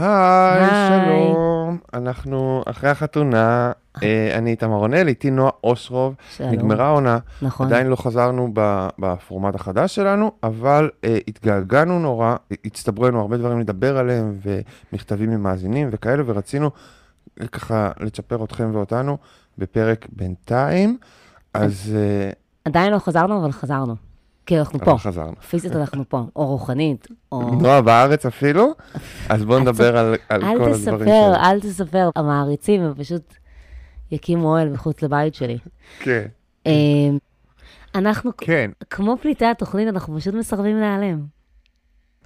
היי. שלום. אנחנו אחרי החתונה, אה, אני איתמר רונל, איתי נועה אושרוב. שלום. נגמרה העונה, נכון. עדיין לא חזרנו בפורמט החדש שלנו, אבל אה, התגעגענו נורא, הצטברו לנו הרבה דברים לדבר עליהם, ומכתבים ממאזינים וכאלה, ורצינו אה, ככה לצ'פר אתכם ואותנו בפרק בינתיים. אז אה, עדיין לא חזרנו, אבל חזרנו. כי אנחנו פה. אבל חזרנו. פיזית אנחנו פה. או רוחנית, או... נועה בארץ אפילו, אז בואו נדבר על על אל כל הדברים תספר, שלנו. אל תספר. המעריצים הם פשוט יקימו אוהל מחוץ לבית שלי. כן. אה, אנחנו, כן, כמו פליטי התוכנית, אנחנו פשוט מסרבים להיעלם.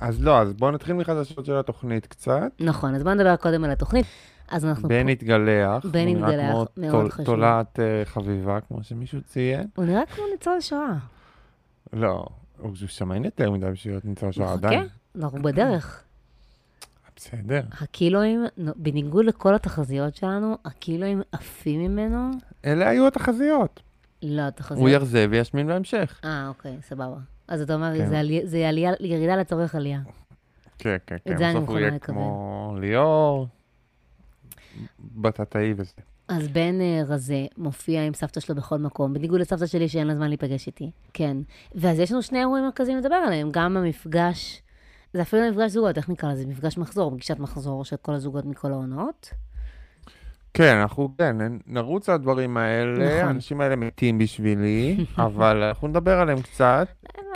אז לא, אז בואו נתחיל מחדשות של התוכנית קצת. נכון, אז בואו נדבר קודם על התוכנית. אז אנחנו... בן התגלח. בן התגלח, מאוד חשוב. תולעת אה, חביבה, כמו שמישהו ציין. הוא נראה כמו ניצול שואה. לא, הוא שמיין יותר מדי בשביל להיות ניצול שואה מחכה, עדיין. אנחנו בדרך. בסדר. הקילואים, בניגוד לכל התחזיות שלנו, הקילואים עפים ממנו. אלה היו התחזיות. לא, התחזיות... הוא ירזה וישמין בהמשך. אה, אוקיי, סבבה. אז אתה אומר, כן. זה, עלי... זה עלייה, ירידה לצורך עלייה. כן, כן, כן. את זה אני בסוף הוא מוכנה יהיה לקבל. כמו ליאור, בטטאי וזה. אז בן אה, רזה מופיע עם סבתא שלו בכל מקום, בניגוד לסבתא שלי שאין לה זמן להיפגש איתי. כן. ואז יש לנו שני אירועים מרכזיים לדבר עליהם, גם המפגש, זה אפילו מפגש זוגות, איך נקרא לזה? מפגש מחזור, פגישת מחזור של כל הזוגות מכל העונות. כן, אנחנו, כן, נרוץ על הדברים האלה, נכון. האנשים האלה מתים בשבילי, אבל אנחנו נדבר עליהם קצת,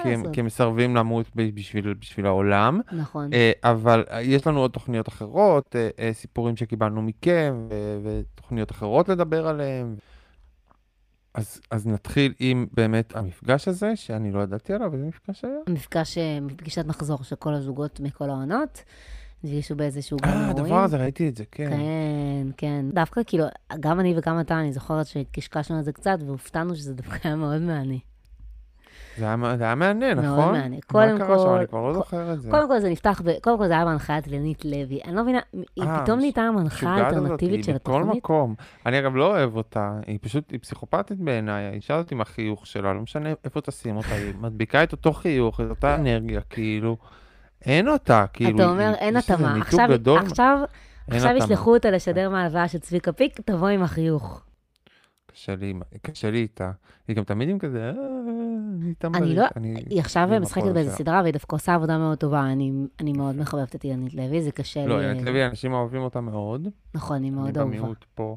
כי הם- לעשות. כי הם מסרבים למות בשביל בשביל העולם. נכון. אה, אבל אה, יש לנו עוד תוכניות אחרות, אה, סיפורים שקיבלנו מכם, ו- ותוכניות אחרות לדבר עליהן. אז, אז נתחיל עם באמת המפגש הזה, שאני לא ידעתי עליו, איזה מפגש היה? מפגש, אה, פגישת מחזור של כל הזוגות מכל העונות. נפגשו באיזשהו גן אה, אירועים. הדבר הזה, ראיתי את זה, כן. כן, כן. דווקא כאילו, גם אני וגם אתה, אני זוכרת שקשקשנו על זה קצת, והופתענו שזה דווקא היה מאוד מעניין. זה היה, זה היה מעניין, מאוד נכון? מעניין. קודם מה קרה שם? כל- אני כבר לא כל- זוכר את זה. קודם כל זה נפתח, ב... קודם כל זה היה בהנחיית לנית לוי. אני לא מבינה, היא אה, פתאום נהייתה המנחה האלטרנטיבית של היא בכל התוכנית. מקום. אני אגב לא אוהב אותה, היא פשוט, היא פסיכופתית בעיניי, האישה הזאת עם החיוך שלה, לא משנה איפה תשים אותה, היא מדביקה את אותו חיוך, את אותה אנרגיה, כאילו, אין אותה, כאילו, אתה אומר, אין התאמה. עכשיו, גדול, עכשיו, עכשיו. ישלחו אותה לשדר מהלוויה של צביקה פיק, תבוא עם החיוך. קשה לי, קשה לי איתה. היא גם תמיד עם כזה, "אה, אני. אני לא, אני- היא עכשיו משחקת באיזה. סדרה, והיא דווקא עושה עבודה מאוד טובה. אני אני מאוד מחבבת את אילנית לוי, זה קשה לא, לי... אילת לוי, אנשים אוהבים אותה מאוד. נכון, היא אני מאוד אהובה. במיעוט פה.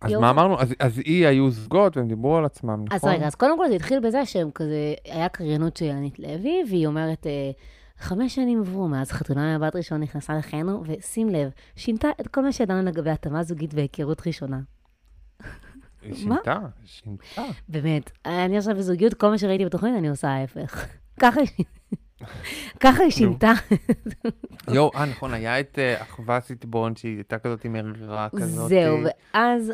אז מה. אמרנו? אז- אז היא היו זוגות והם דיברו על עצמם, נכון? אז רגע, אז קודם כל זה התחיל בזה שהם כזה, היה קריינות של ילנית לוי, והיא אומרת, אה, חמש שנים עברו מאז חתונה מהבת ראשון נכנסה לחיינו, ושים לב, שינתה את כל מה שידענו לגבי התאמה זוגית והיכרות ראשונה. היא? שינתה, שינתה. באמת, אני עכשיו בזוגיות, כל מה שראיתי בתוכנית, אני עושה ההפך. ככה היא... ככה היא שינתה. יואו, אה, נכון, היה את אה, אחווה סיטבון, שהיא הייתה כזאת עם מרירה כזאת. זהו, אה, ואז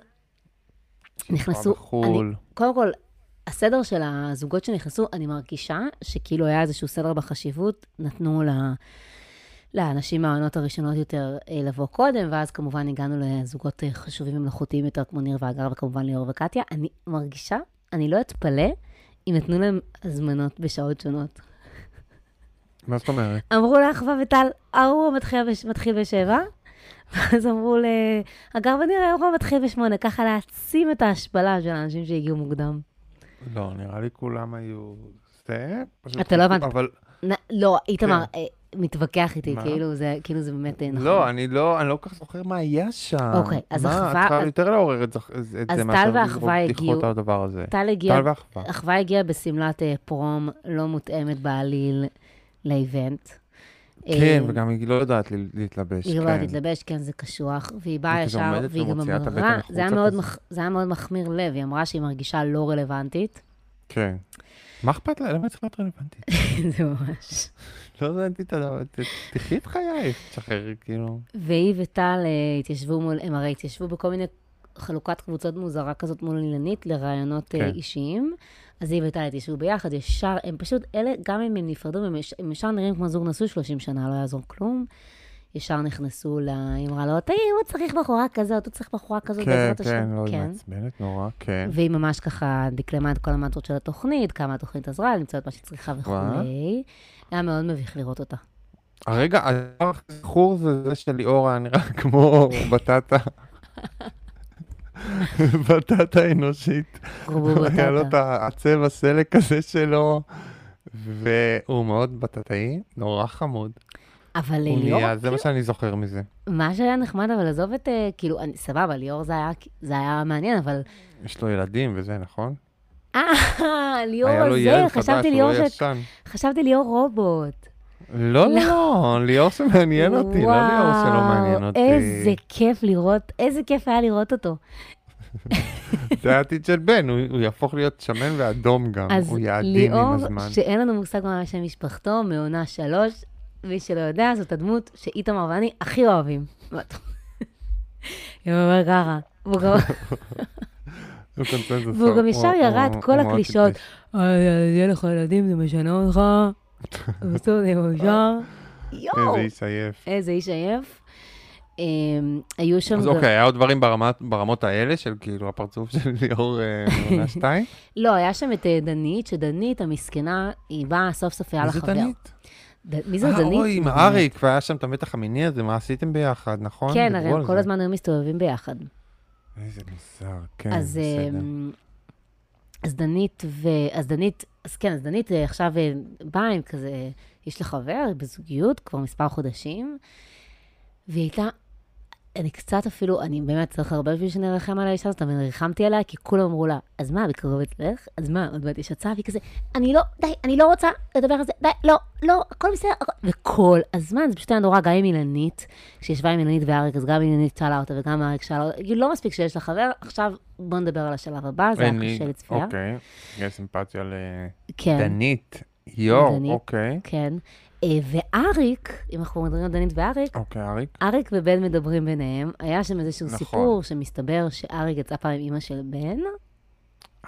נכנסו- כבר בחו"ל. קודם כל, הסדר של הזוגות שנכנסו, אני מרגישה שכאילו היה איזשהו סדר בחשיבות, נתנו ל... לאנשים מהעונות הראשונות יותר אה, לבוא קודם, ואז כמובן הגענו לזוגות אה, חשובים ומלאכותיים יותר, כמו ניר ואגר, וכמובן ליאור וקטיה. אני מרגישה, אני לא אתפלא אם נתנו להם הזמנות בשעות שונות. מה זאת אומרת? אמרו לאחווה וטל, ההוא מתחיל, בש... מתחיל בשבע, ואז אמרו לאגר וניר, ההוא מתחיל בשמונה, ככה להעצים את ההשפלה של האנשים שהגיעו מוקדם. לא, נראה לי כולם היו... זה... אתה לא הבנת. אבל... לא, איתמר אה, מתווכח איתי, מה? כאילו זה, כאילו זה באמת אה, נכון. לא, אני לא, אני לא כל כך זוכר מה היה שם. אוקיי, אז מה, אחווה- את צריכה אז- יותר לעורר את זה- את זה אז מאשר טל לזרוק ואחווה בדיחות הגיעו- על הדבר הזה. טל הגיע, טל ואחווה. אחווה הגיעה בשמלת אה, פרום לא מותאמת בעליל לאיבנט. כן, אה, וגם היא לא יודעת להתלבש. היא לא כן. יודעת להתלבש, כן, זה קשוח, והיא באה ישר, והיא גם אמרה, זה היה מאוד מחמיר לב, היא אמרה שהיא מרגישה לא רלוונטית. כן. מה אכפת לה? למה היא צריכה להיות רלוונטית? זה ממש. לא הבנתי את הדבר, תחי את חייך, תשחררי, כאילו. והיא וטל אה, התיישבו מול, הם הרי התיישבו בכל מיני חלוקת קבוצות מוזרה כזאת מול אילנית לרעיונות אה, כן. אישיים. אז היא וטל התיישבו ביחד, ישר, הם פשוט, אלה, גם אם הם נפרדו, הם, יש- הם ישר נראים כמו זוג נשוי 30 שנה, לא יעזור כלום. ישר נכנסו ל... היא אמרה לו, תראי, הוא צריך בחורה כזאת, הוא צריך בחורה כזאת, כן, כן, השם." לא, היא מעצבנת נורא, כן. והיא ממש ככה דקלמה את כל המטרות של התוכנית, כמה התוכנית עזרה, למצוא את מה שהיא צריכה וכולי. היה מאוד מביך לראות אותה. הרגע, הדבר הכי זכור זה זה שליאור היה נראה כמו בטטה. בטטה אנושית. היה לו את. הצבע סלק הזה שלו, והוא מאוד בטטאי, נורא חמוד. אבל הוא ליאור, נהיה, זה מה שאני זוכר מזה. מה שהיה נחמד, אבל עזוב את, אה, כאילו, סבבה, ליאור זה היה- זה היה מעניין, אבל... יש לו ילדים וזה, נכון? אה, ליאור זה, חשבתי הוא ליאור לא. חשבתי ליאור רובוט. לא, לא, לא, ליאור שמעניין אותי, לא ליאור שלא מעניין וואו, אותי. איזה כיף לראות, איזה כיף היה לראות אותו. זה העתיד של בן, הוא הוא יהפוך להיות שמן ואדום גם, אז הוא יעדין עם ליאור, הזמן. שאין לנו מושג מה שם משפחתו, מעונה שלוש, מי שלא יודע, זאת הדמות שאיתמר ואני הכי אוהבים. אומר ככה, והוא גם-. והוא גם ישר ירד כל הקלישאות. טיפש. "אה, יהיה לך ילדים, זה משנה אותך, זה מאושר. יואו, איזה איש עייף. איזה איש עייף. אמ, היו שם... אז אוקיי, היה עוד דברים ברמות האלה, של כאילו הפרצוף של ליאור אה, מעונה שתיים? לא, היה שם את אה, דנית, שדנית המסכנה, היא באה סוף סוף היה לה מי זה חבר. מי זה אה, דנית? אוי, עם. אריק, והיה שם את המתח המיני הזה, מה עשיתם ביחד, נכון? כן, הרי הם כל זה. הזמן היו מסתובבים ביחד. איזה מוזר, כן, בסדר. אז דנית, ו... אז דנית, אז כן, אז דנית אה, עכשיו אה, באה עם כזה, יש לה חבר, בזוגיות כבר מספר חודשים, והיא הייתה, אני קצת אפילו, אני באמת צריך הרבה בשביל שנרחם על האישה הזאת, אבל ריחמתי עליה, כי כולם אמרו לה, אז מה, בקרוב אצלך? אז מה, עוד מעט יש הצעה? והיא כזה, אני לא, די, אני לא רוצה לדבר על זה, די, לא, לא, הכל בסדר, הכל... וכל הזמן, זה פשוט היה נורא, גם עם אילנית, כשישבה עם אילנית ואריק, אז גם אילנית שאלה אותה וגם אריק שאלה אותה, כאילו לא מספיק שיש לה חבר, עכשיו בוא נדבר על השלב הבא, זה היה קשה לצפייה. אוקיי, יש סימפתיה כן, לדנית. יואו, דנית. אוקיי. כן. אה, ואריק, אם אנחנו מדברים על דנית ואריק, אוקיי, אריק. אריק ובן מדברים ביניהם. היה שם איזשהו נכון. סיפור שמסתבר שאריק יצא פעם עם אימא של בן,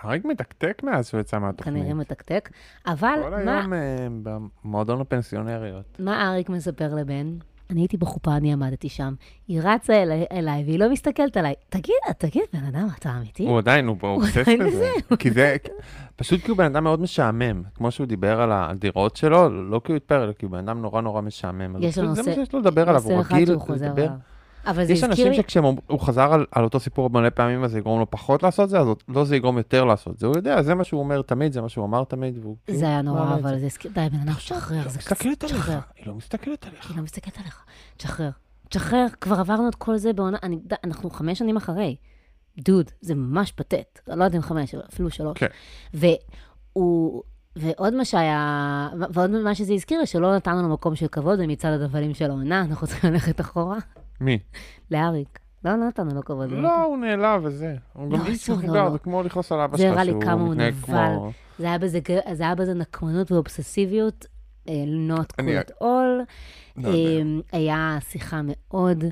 אריק מתקתק מאז שהוא יצא מהתוכנית. כנראה מתקתק, אבל כל מה, היום אה, במועדון הפנסיונריות. מה אריק מספר לבן? אני הייתי בחופה, אני עמדתי שם. היא רצה אליי, אליי והיא לא מסתכלת עליי. תגיד, תגיד, בן אדם, אתה אמיתי? הוא עדיין, הוא אובסס עדיין בזה. כי זה, פשוט כי הוא בן אדם מאוד משעמם. כמו שהוא דיבר על הדירות שלו, לא כי הוא התפאר, אלא כי הוא בן אדם נורא נורא משעמם. יש לו פשוט זה נושא- מה שיש לו לדבר עליו, הוא נושא רגיל לדבר. אבל זה יש הזכיר אנשים לי... שכשהוא חזר על, על אותו סיפור מלא פעמים, אז זה יגרום לו פחות לעשות זה, אז לא זה יגרום יותר לעשות זה. הוא יודע, זה מה שהוא אומר תמיד, זה מה שהוא אמר תמיד, והוא... כאילו זה היה נורא, אבל זה הזכיר... די, בן אדם, זה לא מסתכלת עליך, תשחרר. היא לא מסתכלת עליך. היא לא מסתכלת עליך. תשחרר. תשחרר, כבר עברנו את כל זה בעונה, אני, אנחנו חמש שנים אחרי. דוד, זה ממש פתט. לא יודעת אם חמש, אפילו שלוש. כן. והוא, ועוד מה שהיה, ועוד מה שזה הזכיר שלא נתנו לו מקום של כבוד במצעד הדבלים של העונה, אנחנו צריכים ללכת אחורה. מי? לאריק. לא נתנו לו כבוד. לא, הוא נעלב וזה. הוא גם לא, איש לא, מבוגר, לא. זה כמו לכעוס על אבא זה שלך, הראה לי שהוא כמה הוא מתנהג נבל. כמו... זה היה בזה, ג- זה היה בזה נקמנות ואובססיביות, אה, not at all. לא. אמ, היה שיחה מאוד...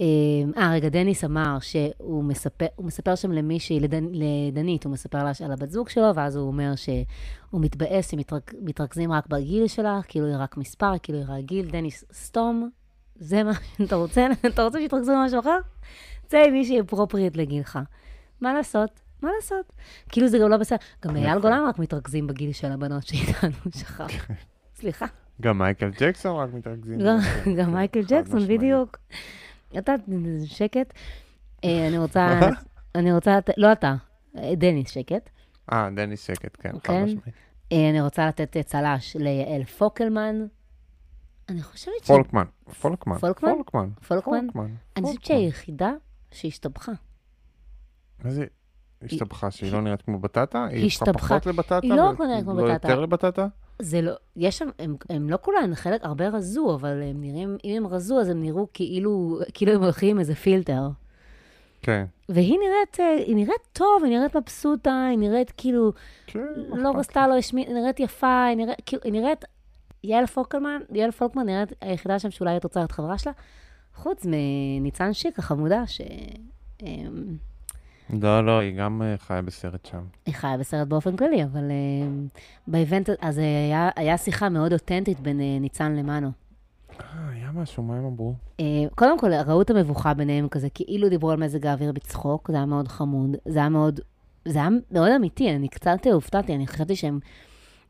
אמ, אה, רגע, דניס אמר שהוא מספר, הוא מספר שם למישהי, לדנ, לדנית, הוא מספר לה על הבת זוג שלו, ואז הוא אומר שהוא מתבאס, הם מתרכ, מתרכזים רק בגיל שלה, כאילו היא רק מספר, כאילו היא רק גיל. דניס, סתום, זה מה שאתה רוצה? אתה רוצה שיתרכזו במשהו אחר? צא עם מישהי אפרופריט לגילך. מה לעשות? מה לעשות? כאילו זה גם לא בסדר. גם אייל יפה. גולן רק מתרכזים בגיל של הבנות שאיתנו, שכח. סליחה. גם מייקל ג'קסון רק מתרכזים. גם-. גם מייקל ג'קסון. בדיוק. אתה, שקט. אה, אני רוצה, אני רוצה, לא אתה, דניס, שקט. אה, דניס שקט, כן, חד כן. משמעית. אה, אני רוצה לתת צל"ש ליעל פוקלמן. אני חושבת ש... פולקמן. פולקמן. פולקמן? פולקמן. פולקמן? פולקמן. אני חושבת שהיא היחידה שהשתבחה. מה זה השתבחה? שהיא לא נראית כמו בטטה? היא השתבחה. פחות לבטטה? היא לא ו- רק נראית כמו לא בטטה. יותר לבטטה? זה לא, יש שם, הם, הם לא כולן, חלק הרבה רזו, אבל הם נראים, אם הם רזו, אז הם נראו כאילו, כאילו הם הולכים עם איזה פילטר. כן. והיא נראית, אה, היא נראית טוב, היא נראית מבסוטה, היא נראית כאילו, כן. לא רצתה לו השמיע, היא נראית יפה, היא נראית, כאילו, היא נראית, יעל פולקמן, יעל פולקמן נראית היחידה שם שאולי את רוצה להיות חברה שלה, חוץ מניצן שיק החמודה, שהיא לא, לא, היא גם אה, חיה בסרט שם. חיה בסרט באופן כללי, אבל אה, באיבנט, אז אה, היה, היה שיחה מאוד אותנטית בין אה, ניצן למנו. אה, היה משהו, מה הם אמרו? קודם כל, ראו את המבוכה ביניהם כזה, כאילו דיברו על מזג האוויר בצחוק, זה היה מאוד חמוד, זה היה מאוד, זה היה מאוד אמיתי, אני קצת הופתעתי, אני חשבתי שהם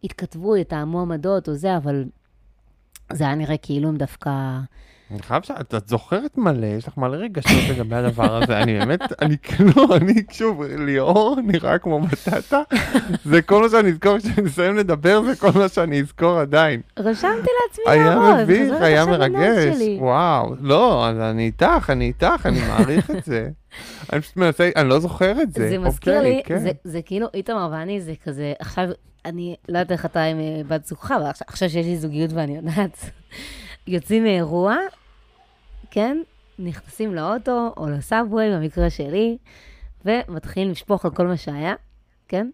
התכתבו, יתאמו עמדות או זה, אבל זה היה נראה כאילו הם דווקא... אני חייב ש... את זוכרת מלא, יש לך מלא רגשות לגבי הדבר הזה, אני באמת, אני כאילו, אני, שוב, ליאור נראה כמו בטטה, זה כל מה שאני אזכור כשאני אסיים לדבר, זה כל מה שאני אזכור עדיין. רשמתי לעצמי היה הערות, מביך, היה עכשיו לנוט מרגש. וואו, לא, אז אני איתך, אני איתך, אני מעריך את זה. אני פשוט מנסה, אני לא זוכר את זה. זה מזכיר אוקיי, לי, כן. זה- כאילו איתמר ואני, זה כזה, עכשיו, אני לא יודעת איך אתה עם אה, בת זוגך, אבל עכשיו שיש לי זוגיות ואני יודעת, יוצאים מאירוע, כן, נכנסים לאוטו או לסאבווי, במקרה שלי, ומתחילים לשפוך על כל מה שהיה, כן?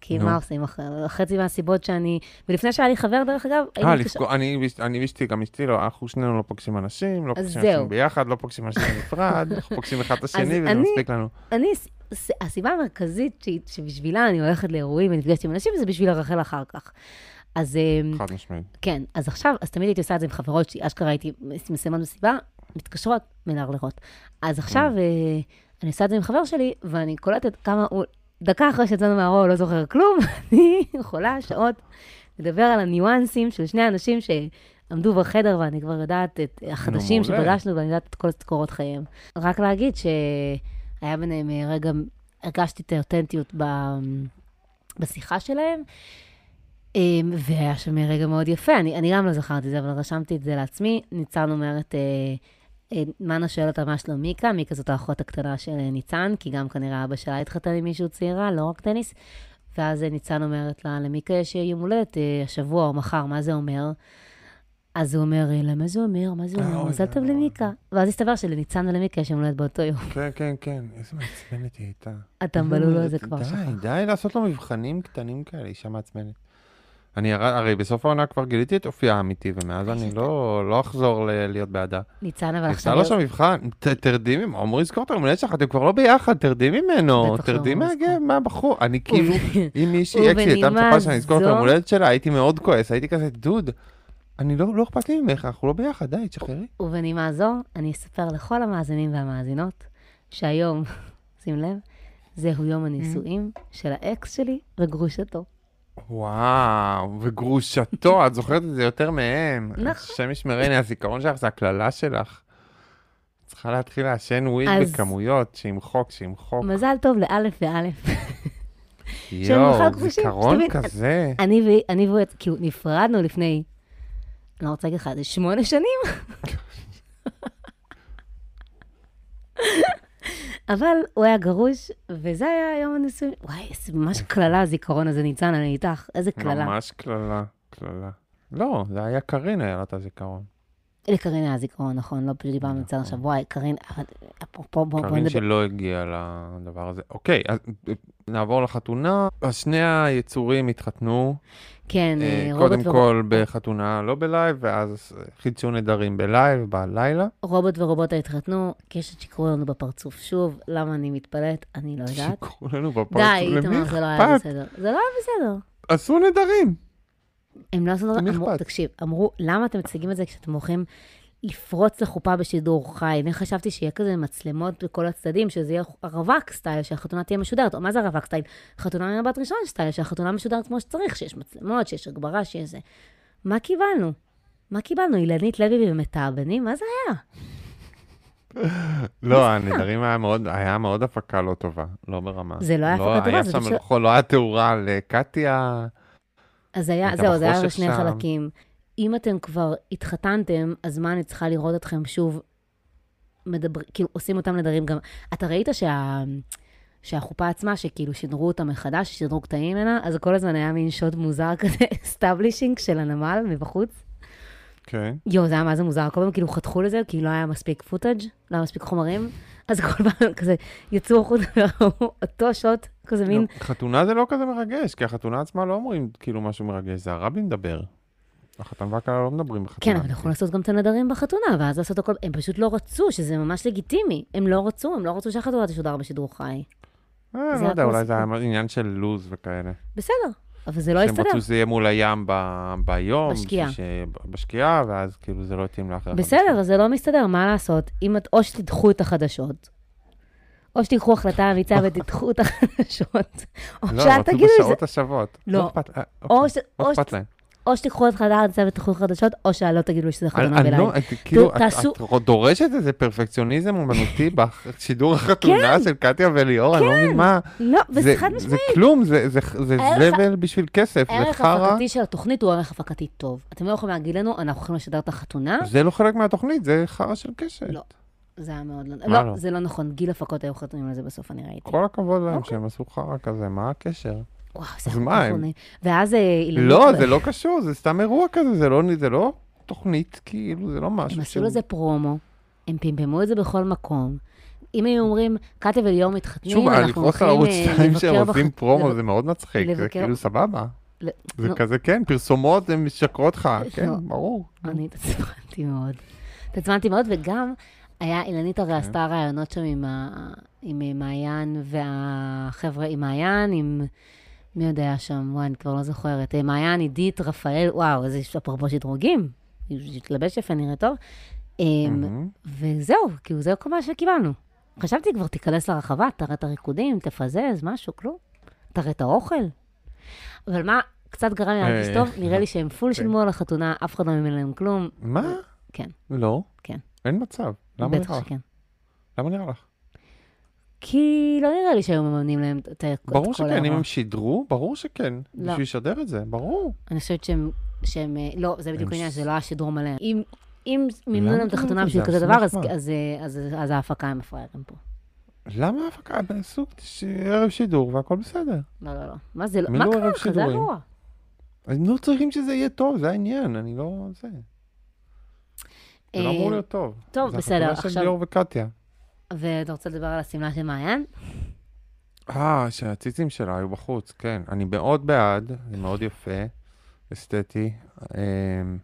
כי נו. מה עושים אחרי? חצי מהסיבות שאני... ולפני שהיה לי חבר, דרך אגב, הייתי אה, לפגוע- אני ואשת- אני ואשתי, גם אשתי, לא, אנחנו שנינו לא פוגשים אנשים, לא פוגשים. אנשים ביחד, לא פוגשים אנשים בנפרד, אנחנו פוגשים אחד את השני וזה מספיק לנו. אני, הסיבה המרכזית שבשבילה אני הולכת לאירועים ונפגשת עם אנשים, זה בשביל לרחל אחר כך. אז אמ, חד משמעית. כן, אז עכשיו, אז תמיד הייתי עושה את זה עם חברות שלי, אשכרה הייתי מסיימת מסיבה, מתקשרות, מלרלרות. אז עכשיו Mm. אה, אני עושה את זה עם חבר שלי, ואני קולטת כמה הוא, דקה אחרי שיצאנו מהאירוע הוא לא זוכר כלום, אני יכולה שעות לדבר על הניואנסים של שני אנשים שעמדו בחדר, ואני כבר יודעת את החדשים. שפגשנו, ואני יודעת את כל קורות חייהם. רק להגיד שהיה ביניהם אה, רגע, הרגשתי את האותנטיות ב... בשיחה שלהם. אמ, והיה שם רגע מאוד יפה, אני, אני גם לא זכרתי את זה, אבל רשמתי את זה לעצמי. ניצן אומרת, אה, אה, מנה שואל אותה מה שלום מיקה, מיקה זאת האחות הקטנה של אה, ניצן, כי גם כנראה אבא שלה התחתן עם מישהו צעירה, לא רק טניס. ואז ניצן אומרת לה, למיקה יש יום הולדת השבוע או מחר, מה זה אומר? אז הוא אומר, "אה, למה זה אומר? מה זה אומר? מזל טוב זה למיקה. ואז הסתבר שלניצן ולמיקה יש יום הולדת באותו יום. כן, כן, כן, איזה מעצבנת היא הייתה. הטמבלולו הזה כבר די, שכח. די לעשות לו מבחנים קטנים כאלה, אישה מעצבנת. אני הר- הרי בסוף העונה כבר גיליתי את אופייה האמיתי, ומאז אני לא לא אחזור ל- להיות בעדה. ניצן אבל עכשיו... לו שם מבחן, ת- תרדי ממנו, עמרי יזכור את היום הולדת שלך, אתם כבר לא ביחד, תרדי ממנו, לא, תרדי. מהבחור. אני כאילו, אם מישהי אקסי הייתה מצפה שאני אזכור את הולדת שלה, הייתי מאוד כועס, הייתי כזה, דוד, אני לא לא אכפת לי ממך, אנחנו לא ביחד, די, תשחררי. ובנימה זו, אני אספר לכל המאזינים והמאזינות שהיום, שים לב, זהו יום הנישואים של האקס שלי וגרושתו. וואו, וגרושתו, את זוכרת את זה יותר מהם. נכון. השם ישמרני, הזיכרון שלך זה הקללה שלך. צריכה להתחיל לעשן וויד אז- בכמויות, שימחוק, שימחוק. מזל טוב לאלף ואלף. יואו, זיכרון כזה. אני אני והוא, כאילו, נפרדנו לפני, אני לא רוצה להגיד לך, זה שמונה שנים? אבל הוא היה גרוש, וזה היה יום הנישואים. וואי, זה ממש קללה, הזיכרון הזה, ניצן, אני איתך, איזה קללה. ממש קללה, קללה. לא, זה היה קרין, היה לה את הזיכרון. לקרין היה זיכרון, נכון, לא פשוט דיברנו מצד עכשיו, וואי, קרין, אפרופו, בוא בוא קרין נדבר. שלא הגיע לדבר הזה. אוקיי, אז אה, נעבור לחתונה. אז שני היצורים התחתנו. כן, אה, אה, רובוט קודם ורוב- כל בחתונה לא ב live, ואז חידשו נדרים ב live, בלילה. רובוט ורובוטה התחתנו, קשת שיקרו לנו בפרצוף שוב, למה אני מתפלאת? אני לא יודעת. שיקרו לנו בפרצוף, די, למי איתמר, זה לא היה אכפת? בסדר. זה לא היה בסדר. עשו נדרים. הם לא עשו דבר, למי אמרו, אכפת? תקשיב, אמרו, למה אתם מציגים את זה כשאתם הולכים לפרוץ לחופה בשידור חי? אני חשבתי שיהיה כזה מצלמות בכל הצדדים, שזה יהיה רווק סטייל, שהחתונה תהיה משודרת. או מה זה רווק סטייל? חתונה ממבט ראשון סטייל, שהחתונה משודרת כמו שצריך, שיש מצלמות, שיש הגברה, שיש זה. מה קיבלנו? מה קיבלנו? אילנית לוי ומתאבנים? מה זה היה? לא, הנדרים היה מאוד, היה מאוד הפקה לא טובה, לא ברמה. זה לא היה הפקה טובה, זה פשוט- לא, לא היה תאורה לקטיה. אז היה, זהו, זה היה בשני שם. חלקים. אם אתם כבר התחתנתם, אז מה אני צריכה לראות אתכם שוב מדבר, כאילו עושים אותם נדרים גם. אתה ראית שה... שהחופה עצמה, שכאילו שידרו אותה מחדש, שידרו קטעים ממנה, אז כל הזמן היה מין שוט מוזר כזה, establishing של הנמל מבחוץ. כן. יואו, זה היה מה זה מוזר, כל פעם כאילו חתכו לזה, כי לא היה מספיק footage, לא היה מספיק חומרים, אז כל פעם כזה יצאו החוצה וראו אותו שוט, כזה מין, חתונה זה לא כזה מרגש, כי החתונה עצמה לא אומרים כאילו משהו מרגש, זה הרבי מדבר. החתן והכלה לא מדברים בחתונה. כן, אבל יכלו לעשות גם את הנדרים בחתונה, ואז לעשות הכל, הם פשוט לא רצו, שזה ממש לגיטימי. הם לא רצו, הם לא רצו שהחתונה תשודר בשידור חי. אה, לא יודע, אולי זה היה. עניין של לוז וכאלה. בסדר, אבל זה לא שהם הסתדר. רצו שזה יהיה מול הים ב- ביום. בשקיעה. ש- בשקיעה, ואז כאילו זה לא התאים לאחר. בסדר, זה לא מסתדר, מה לעשות? אם את, או שתדחו את החדשות, או שתיקחו החלטה אמיצה ותדחו את החדשות, או לא, שאל רצו תגידו שזה... בשעות השוות. לא. אכפת- אה, או אוקיי. לא. אכפת להם. או שתיקחו את חדר הצוות ותיקחו חדשות, או שלא תגידו לי שזה חתונה בלילה. לא, כאילו, את- דורשת איזה פרפקציוניזם אומנותי בשידור החתונה של קטיה וליאור, אני לא מבין מה. לא, זה- וזה חד משמעית. כלום, זה זה- זה הערך- זבל בשביל כסף, זה הערך חרא. ההפקתי של התוכנית הוא ערך הפקתי טוב. אתם לא יכולים להגיד לנו, אנחנו הולכים לשדר את החתונה? זה לא חלק מהתוכנית, זה חרא של קשת. לא. זה היה מאוד לא... לא, לא? זה לא נכון. גיל הפקות היו חתומים על זה בסוף, אני ראיתי. כל הכבוד להם אוקיי. שהם עשו חרא כזה, מה הקשר? וואו, זה כך הם? נעים. ואז אה. לא, זה לא קשור, זה סתם אירוע כזה, זה לא, זה לא תוכנית, כאילו, זה לא משהו הם עשו לזה פרומו, הם פמפמו את זה בכל מקום. אם היו אומרים, קטיה וליאור מתחתנים, שוב, אנחנו לכעוס על הולכים ערוץ אה, 2 לבקר שהם עושים פרומו, זה מאוד מצחיק, זה לבקר- כאילו סבבה. זה כזה, כן, פרסומות הן משקרות לך, כן, לא. ברור. אני התעצבנתי מאוד. התעצבנתי מאוד, וגם היה, אילנית הרי עשתה ראיונות שם עם אה, מעיין והחבר'ה, עם מעיין, עם... מי יודע שם? וואי, אני כבר לא זוכרת. אה, מעיין, עידית, רפאל, וואו, איזה אפרופו שדרוגים. התלבש יפה, נראה טוב. אה. וזהו, כאילו זה כל מה שקיבלנו. חשבתי כבר, תיכנס לרחבה, תראה את הריקודים, תפזז, משהו, כלום. תראה את האוכל. אבל מה קצת גרם לי להרגיש אה, טוב? נראה לי שהם פול כן. שילמו על החתונה, אף אחד לא מימן להם כלום. מה? כן. לא. כן. אין מצב. למה נראה לך? למה נראה לך? כי לא נראה לי שהיו מממנים להם את את כל ברור שכן, אם האירוע. הם שידרו, ברור שכן. לא. בשביל לשדר את זה, ברור. אני חושבת שהם, שהם, אה, לא, זה בדיוק העניין, זה לא היה שידור מלא. אם, אם מימנו להם את החתונה בשביל זה? כזה דבר, אז? אז, אה, אז, אז ההפקה הם מפראיירים פה. למה ההפקה? עשו ערב שידור והכל בסדר. לא, לא, לא. מה זה, לא- מי מה לא קרה לך? זה? אירוע. הם לא צריכים שזה יהיה טוב, זה העניין, אני לא... זה. זה לא אמור אה, להיות טוב. טוב, זה בסדר, החתונה של עכשיו- ליאור וקטיה. ואתה רוצה לדבר על השמלה של מעיין? אה, שהציצים שלה היו בחוץ, כן. אני מאוד בעד, זה מאוד יפה, אסתטי. אמ,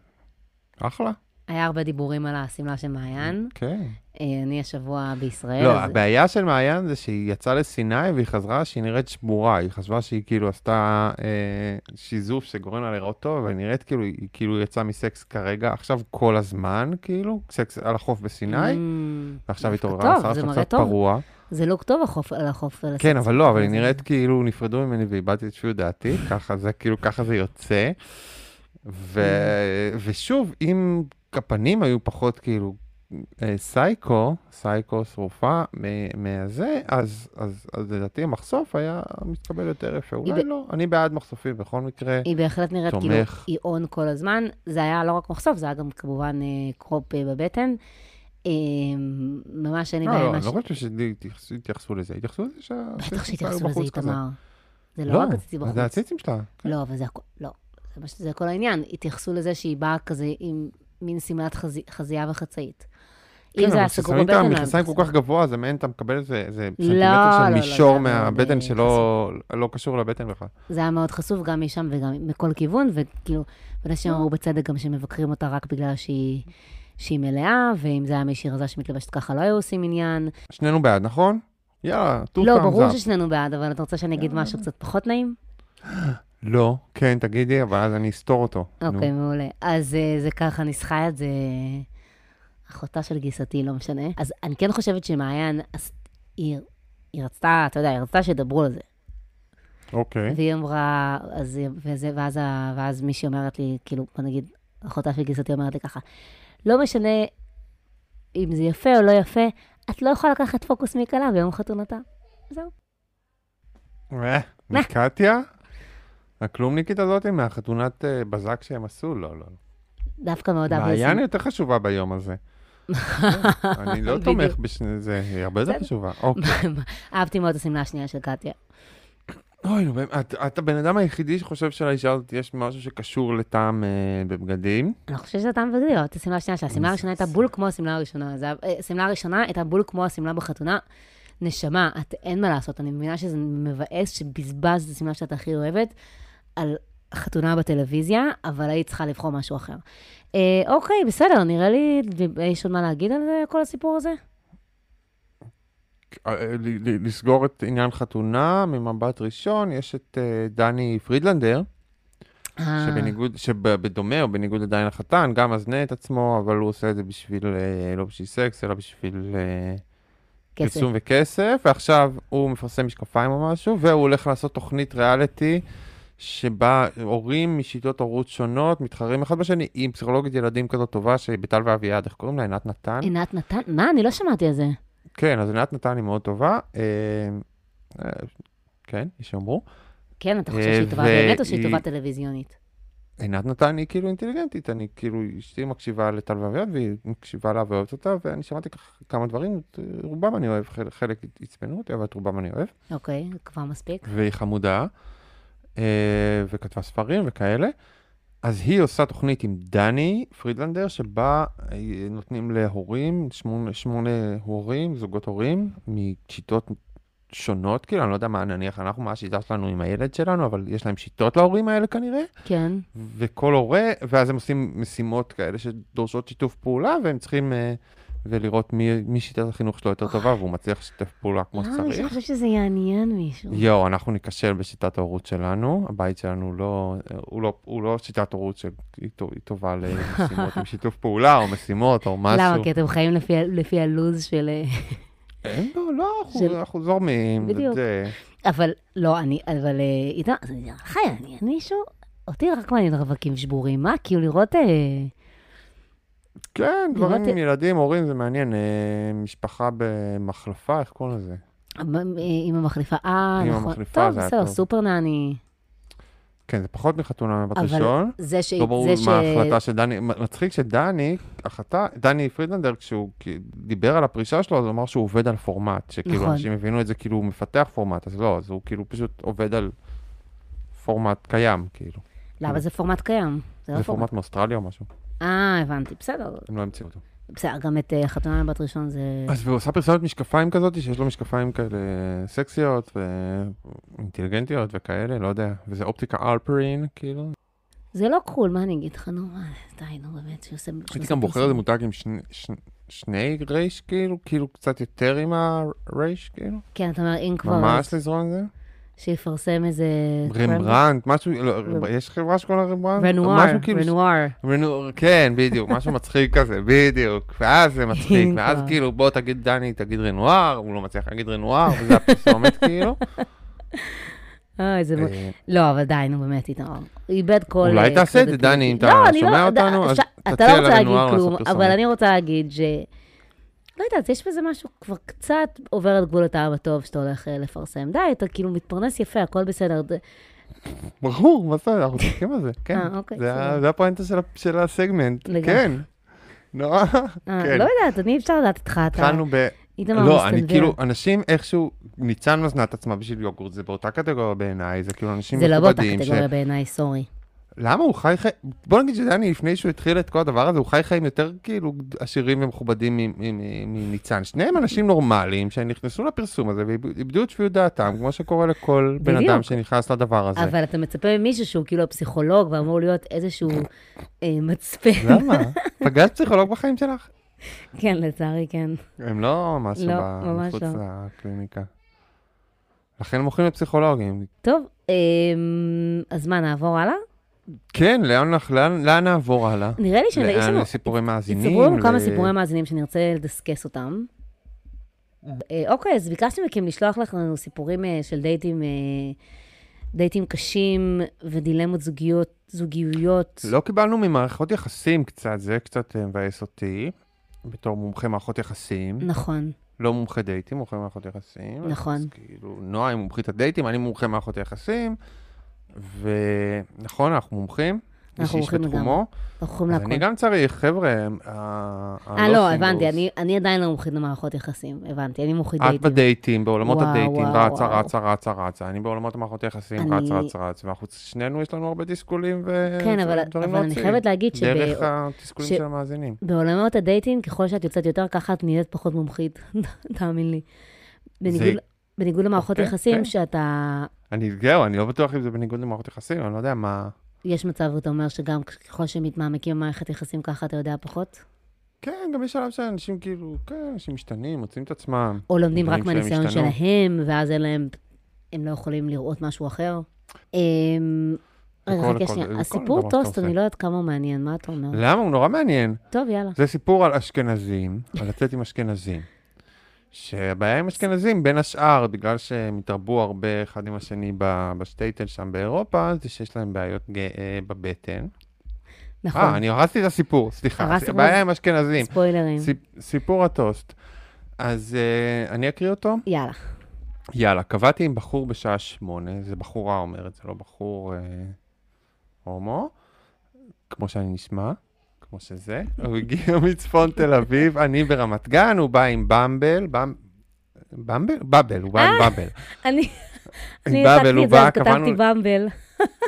אחלה. היה הרבה דיבורים על השמלה של מעיין. כן. אני השבוע בישראל. לא, אז- הבעיה של מעיין זה שהיא יצאה לסיני והיא חזרה שהיא נראית שבורה. היא חשבה שהיא כאילו עשתה אה, שיזוף שגורם לה לראות טוב, אבל נראית כאילו, היא כאילו יצאה מסקס כרגע, עכשיו כל הזמן, כאילו, סקס על החוף בסיני, Mm, ועכשיו התעוררה, זה שלה קצת. פרוע. זה לוק טוב החוף- על החוף. על כן. אבל לא, אבל היא נראית כאילו נפרדו ממני ואיבדתי את שפיות דעתי, ככה זה, כאילו, ככה זה יוצא. ו... ושוב, אם הפנים היו פחות כאילו אה, סייקו, סייקו שרופה מ- מהזה, אז, אז, אז לדעתי המחשוף היה מתקבל יותר יפה. אולי ב- לא, אני בעד מחשופים בכל מקרה. היא בהחלט נראית כאילו, תומך. היא און כל הזמן. זה היה לא רק מחשוף, זה היה גם כמובן אה, קרופ אה, בבטן. ממש אין לי לא, בעיה לא, עם אני לא חושב שהתייחסו לזה, התייחסו לזה שה... בטח שהתייחסו לזה. איתמר. זה לא לא, רק הציצי בחוץ. זה הציצים שלה. כן. לא, אבל זה הכל, לא. זה כל העניין. התייחסו לזה שהיא באה כזה עם מין שמלת חזי- חזייה וחצאית. אם כן, זה היה אבל סגור כששמים את בבטן, לא היה המכנסיים כל. כך גבוה, זה מעין, אתה מקבל איזה לא, סנטימטר לא, של לא, מישור זה היה מהבטן שלא לא קשור לבטן בכלל. זה היה מאוד חשוף, גם משם וגם מכל כיוון, וכאילו, אנשים אמרו בצדק גם שמבקרים אותה רק בגלל שהיא, שהיא מלאה, ואם זה היה מישהי רזה שמתלבשת ככה, לא היו עושים עניין. שנינו בעד, נכון? יאללה, two לא, ברור. ששנינו בעד, אבל אתה רוצה שאני אגיד. משהו קצת פחות נעים? לא, כן, תגידי, אבל אז אני אסתור אותו. אוקיי, מעולה. אז אה, זה ככה, ניסחה את זה אחותה של גיסתי, לא משנה. אז אני כן חושבת שמעיין, אז היא, היא רצתה, אתה יודע, היא רצתה שידברו על זה. אוקיי. והיא אמרה, אז, וזה, ואז, ואז מישהי אומרת לי, כאילו, בוא נגיד, אחותה של גיסתי אומרת לי ככה, לא משנה אם זה יפה או לא יפה, את לא יכולה לקחת פוקוס מכלה ביום חתונתה. זהו. אה, מקטיה? הכלומניקית הזאת מהחתונת אה, בזק שהם עשו? לא, לא. דווקא מאוד אהבתי. מעיין יותר חשובה ביום הזה. אני לא. תומך בשני זה, היא הרבה יותר. חשובה. אוקיי. אהבתי מאוד את השמלה השנייה של קטיה. אוי, נו, את- הבן אדם היחידי שחושב שלאישה הזאת יש משהו שקשור לטעם אה, בבגדים. אני חושבת שזה טעם וגדיר, את השמלה השנייה שלה. השמלה זה- הראשונה הייתה בול כמו השמלה הראשונה. אה, השמלה הראשונה הייתה בול כמו השמלה בחתונה. נשמה, את אין מה לעשות, אני מבינה שזה מבאס שבזבזת את השמלה שאת הכי אוהבת על חתונה בטלוויזיה, אבל היית צריכה לבחור משהו אחר. אה, אוקיי, בסדר, נראה לי, יש עוד מה להגיד על זה, כל הסיפור הזה? אה, ל- לסגור את עניין חתונה ממבט ראשון, יש את אה, דני פרידלנדר, אה, שבניגוד, שבדומה או בניגוד לדני החתן, גם מזנה את עצמו, אבל הוא עושה את זה בשביל, אה, לא בשביל סקס, אלא בשביל אה, כסף. פרסום וכסף, ועכשיו הוא מפרסם משקפיים או משהו, והוא הולך לעשות תוכנית ריאליטי שבה הורים משיטות הורות שונות מתחרים אחד בשני עם פסיכולוגית ילדים כזאת טובה שבטל ואביעד, איך קוראים לה? עינת נתן? עינת נתן? מה? אני לא שמעתי על זה. כן, אז עינת נתן היא מאוד טובה. אה, אה, כן, יש שיאמרו. כן, אתה חושב אה, שהיא טובה באמת או שהיא והיא- טובה טלוויזיונית? עינת נתן היא כאילו אינטליגנטית, אני כאילו, אשתי מקשיבה לטל ואביעד והיא מקשיבה לה ואוהבת אותה, ואני שמעתי כמה דברים, את רובם אני אוהב, חלק, עצבנו אותי, אבל את רובם אני אוהב. אוקיי, כבר מספיק. והיא חמודה, אה, וכתבה ספרים וכאלה. אז היא עושה תוכנית עם דני פרידלנדר, שבה אה, נותנים להורים, שמונה, שמונה הורים, זוגות הורים, משיטות שונות, כאילו, אני לא יודע מה, נניח, אנחנו, מה השיטה שלנו עם הילד שלנו, אבל יש להם שיטות להורים האלה כנראה, כן. וכל הורה, ואז הם עושים משימות כאלה שדורשות שיתוף פעולה, והם צריכים... אה, ולראות מי, מי שיטת החינוך שלו יותר טובה, והוא מצליח לשתף פעולה כמו למה מישהו שצריך. חושב שזה יעניין מישהו? יואו, אנחנו ניכשל בשיטת ההורות שלנו, הבית שלנו לא, הוא לא, הוא לא שיטת הורות שהיא טו- היא טובה למשימות עם שיתוף פעולה, או משימות, או משהו. למה? כי אתם חיים לפי לפי הלו"ז של... אה, אין, לא, לא, אנחנו, של- אנחנו זורמים. בדיוק. זה, אבל לא, אני, אבל אה, איתמר, זה נראה לך יעניין מישהו? אותי רק מעניין רווקים שבורים, מה? כאילו לראות... כן, דברים עם ילדים, הורים, זה מעניין. אה, משפחה במחלפה, איך קוראים לזה? עם המחליפה, אה, עם נכון. המחליפה טוב, זה היה בסדר, טוב. סופר נעני. כן, זה פחות מחתונה אבל ראשון. זה ש... לא ברור. מה ההחלטה של דני, מצחיק שדני, החלטה, דני פרידלנדר, כשהוא דיבר על הפרישה שלו, אז הוא אמר שהוא עובד על פורמט, שכאילו נכון. אנשים הבינו את זה כאילו הוא מפתח פורמט, אז לא, אז הוא כאילו פשוט עובד על פורמט קיים, כאילו. למה זה פורמט קיים? זה לא. פורמט מאוסטרליה או משהו, אה, הבנתי, בסדר. הם לא המציאו אותו. בסדר, גם את אה, חתונה מבת ראשון זה... אז והוא עושה פרסומת משקפיים כזאת, שיש לו משקפיים כאלה סקסיות ואינטליגנטיות וכאלה, לא יודע, וזה אופטיקה אלפרין, כאילו. זה לא קול, מה אני אגיד לך, נו, די, נו, באמת, שהוא עושה... שהוא הייתי גם בוחר איזה. מותג עם שני- רייש, כאילו, כאילו קצת יותר עם הרייש, כאילו. כן, אתה אומר, אם כבר, ממש לזרום עם זה? שיפרסם איזה... רמברנט, משהו, לא, יש חברה שקוראים לה רמברנט? רנואר, כאילו- רנואר. רנואר, כן, בדיוק, משהו מצחיק כזה, בדיוק. ואז זה מצחיק, ואז כבר. כאילו, בוא תגיד דני, תגיד רנואר, הוא לא מצליח להגיד רנואר, וזה הפרסומת כאילו. אה, איזה... אה, לא, אבל די, נו, באמת. הוא איבד כל... אולי אה, תעשה את זה. דני, אם אתה לא, שומע לא- אותנו, אז תציע לרנואר לעשות אבל פרסומת. אני רוצה להגיד ש... לא יודעת, יש בזה משהו כבר קצת עובר את גבול הטעם הטוב שאתה הולך אה, לפרסם. די, אתה כאילו מתפרנס יפה, הכל בסדר. ברור, מה זה, אנחנו צוחקים על זה, כן. אה, אוקיי, זה הפואנטה של הסגמנט. כן. נורא, אה, כן. לא יודעת, אני אפשר לדעת איתך, אתה... התחלנו ב... לא, אני. כאילו, אנשים איכשהו, ניצן מזנה את עצמה בשביל יוגורט, זה באותה קטגוריה בעיניי, זה כאילו אנשים זה לא באותה מכובדים. ש- קטגוריה בעיניי, סורי. למה הוא חי חיים, בוא נגיד שדני, לפני שהוא התחיל את כל הדבר הזה, הוא חי חיים יותר כאילו עשירים ומכובדים מניצן. שניהם אנשים נורמליים שנכנסו לפרסום הזה ואיבדו את שפיות דעתם, כמו שקורה לכל בן. אדם שנכנס לדבר הזה. אבל אתה מצפה ממישהו שהוא כאילו הפסיכולוג ואמור להיות איזשהו אה, מצפן. למה? פגשת פסיכולוג בחיים שלך? כן, לצערי כן. הם לא משהו לא, מחוץ לא. לקליניקה. לכן הם הולכים לפסיכולוגים. טוב, אה, אז מה, נעבור הלאה? כן, לאן, לאן, לאן נעבור הלאה? נראה לי שיש לאן לנו... לסיפורי מאזינים? הצטברו לנו כמה ל- סיפורי מאזינים שנרצה לדסקס אותם. אה, אוקיי, אז ביקשתי מכם לשלוח לנו סיפורים אה, של דייטים, אה, דייטים קשים ודילמות זוגיות, זוגיויות. לא קיבלנו ממערכות יחסים קצת, זה קצת אה, מבאס אותי, בתור מומחה מערכות יחסים. נכון, לא מומחה דייטים, מומחה מערכות יחסים. נכון. אז כאילו, נועה היא מומחית הדייטים, אני מומחה מערכות היחסים, ונכון, אנחנו מומחים. אנחנו איש איש מומחים בתחומו. אנחנו יכולים אז אני. גם צריך, חבר'ה, אה, לא. הבנתי, אני- עדיין לא מומחית למערכות יחסים, הבנתי, אני מומחית את דייטים. בדייטים, בעולמות הדייטים, רצה. רצה, רצה, רצה. אני בעולמות המערכות היחסים, אני- רצה, רצה, רצה. ואנחנו, שנינו יש לנו הרבה תסכולים ו... כן, אבל אני. חייבת להגיד דרך שב... התסכולים ש- של המאזינים. בעולמות ה dating, ככל שאת יוצאת יותר, ככה את נהיית פחות מומחית, תאמין לי. בניגוד, למערכות כן, יחסים, כן. שאתה... אני, זהו, אני לא בטוח אם זה בניגוד למערכות יחסים, אני לא יודע מה... יש מצב, אתה אומר שגם ככל שמתעמקים במערכת יחסים ככה, אתה יודע פחות? כן, גם יש שלב שאנשים כאילו, כן, אנשים משתנים, מוצאים את עצמם. או לומדים רק מהניסיון שלהם ואז אין להם, הם לא יכולים לראות משהו אחר. אמ, רגע, חכה שנייה. הסיפור טוסט. אני לא יודעת כמה הוא מעניין, מה אתה אומר? למה? הוא נורא מעניין. טוב, יאללה. זה סיפור על אשכנזים, על לצאת עם אשכנזים. שהבעיה עם אשכנזים, בין השאר, בגלל שהם התרבו הרבה אחד עם השני בשטייטל שם באירופה, זה שיש להם בעיות אה, בבטן. נכון, אה, אני הרסתי את הסיפור, סליחה. הרסת כבר- הבעיה עם אשכנזים. ספוילרים. סיפ- סיפור הטוסט. אז אה, אני אקריא אותו? יאללה. יאללה, קבעתי עם בחור בשעה שמונה, זה בחורה אומרת, זה לא בחור אה, הומו, כמו שאני נשמע, כמו שזה. הוא הגיע מצפון תל אביב, אני ברמת גן, הוא בא עם במבל, במ... במבל? באבל, הוא בא עם. אני עם אני הוא את זה, אז כתבתי במבל.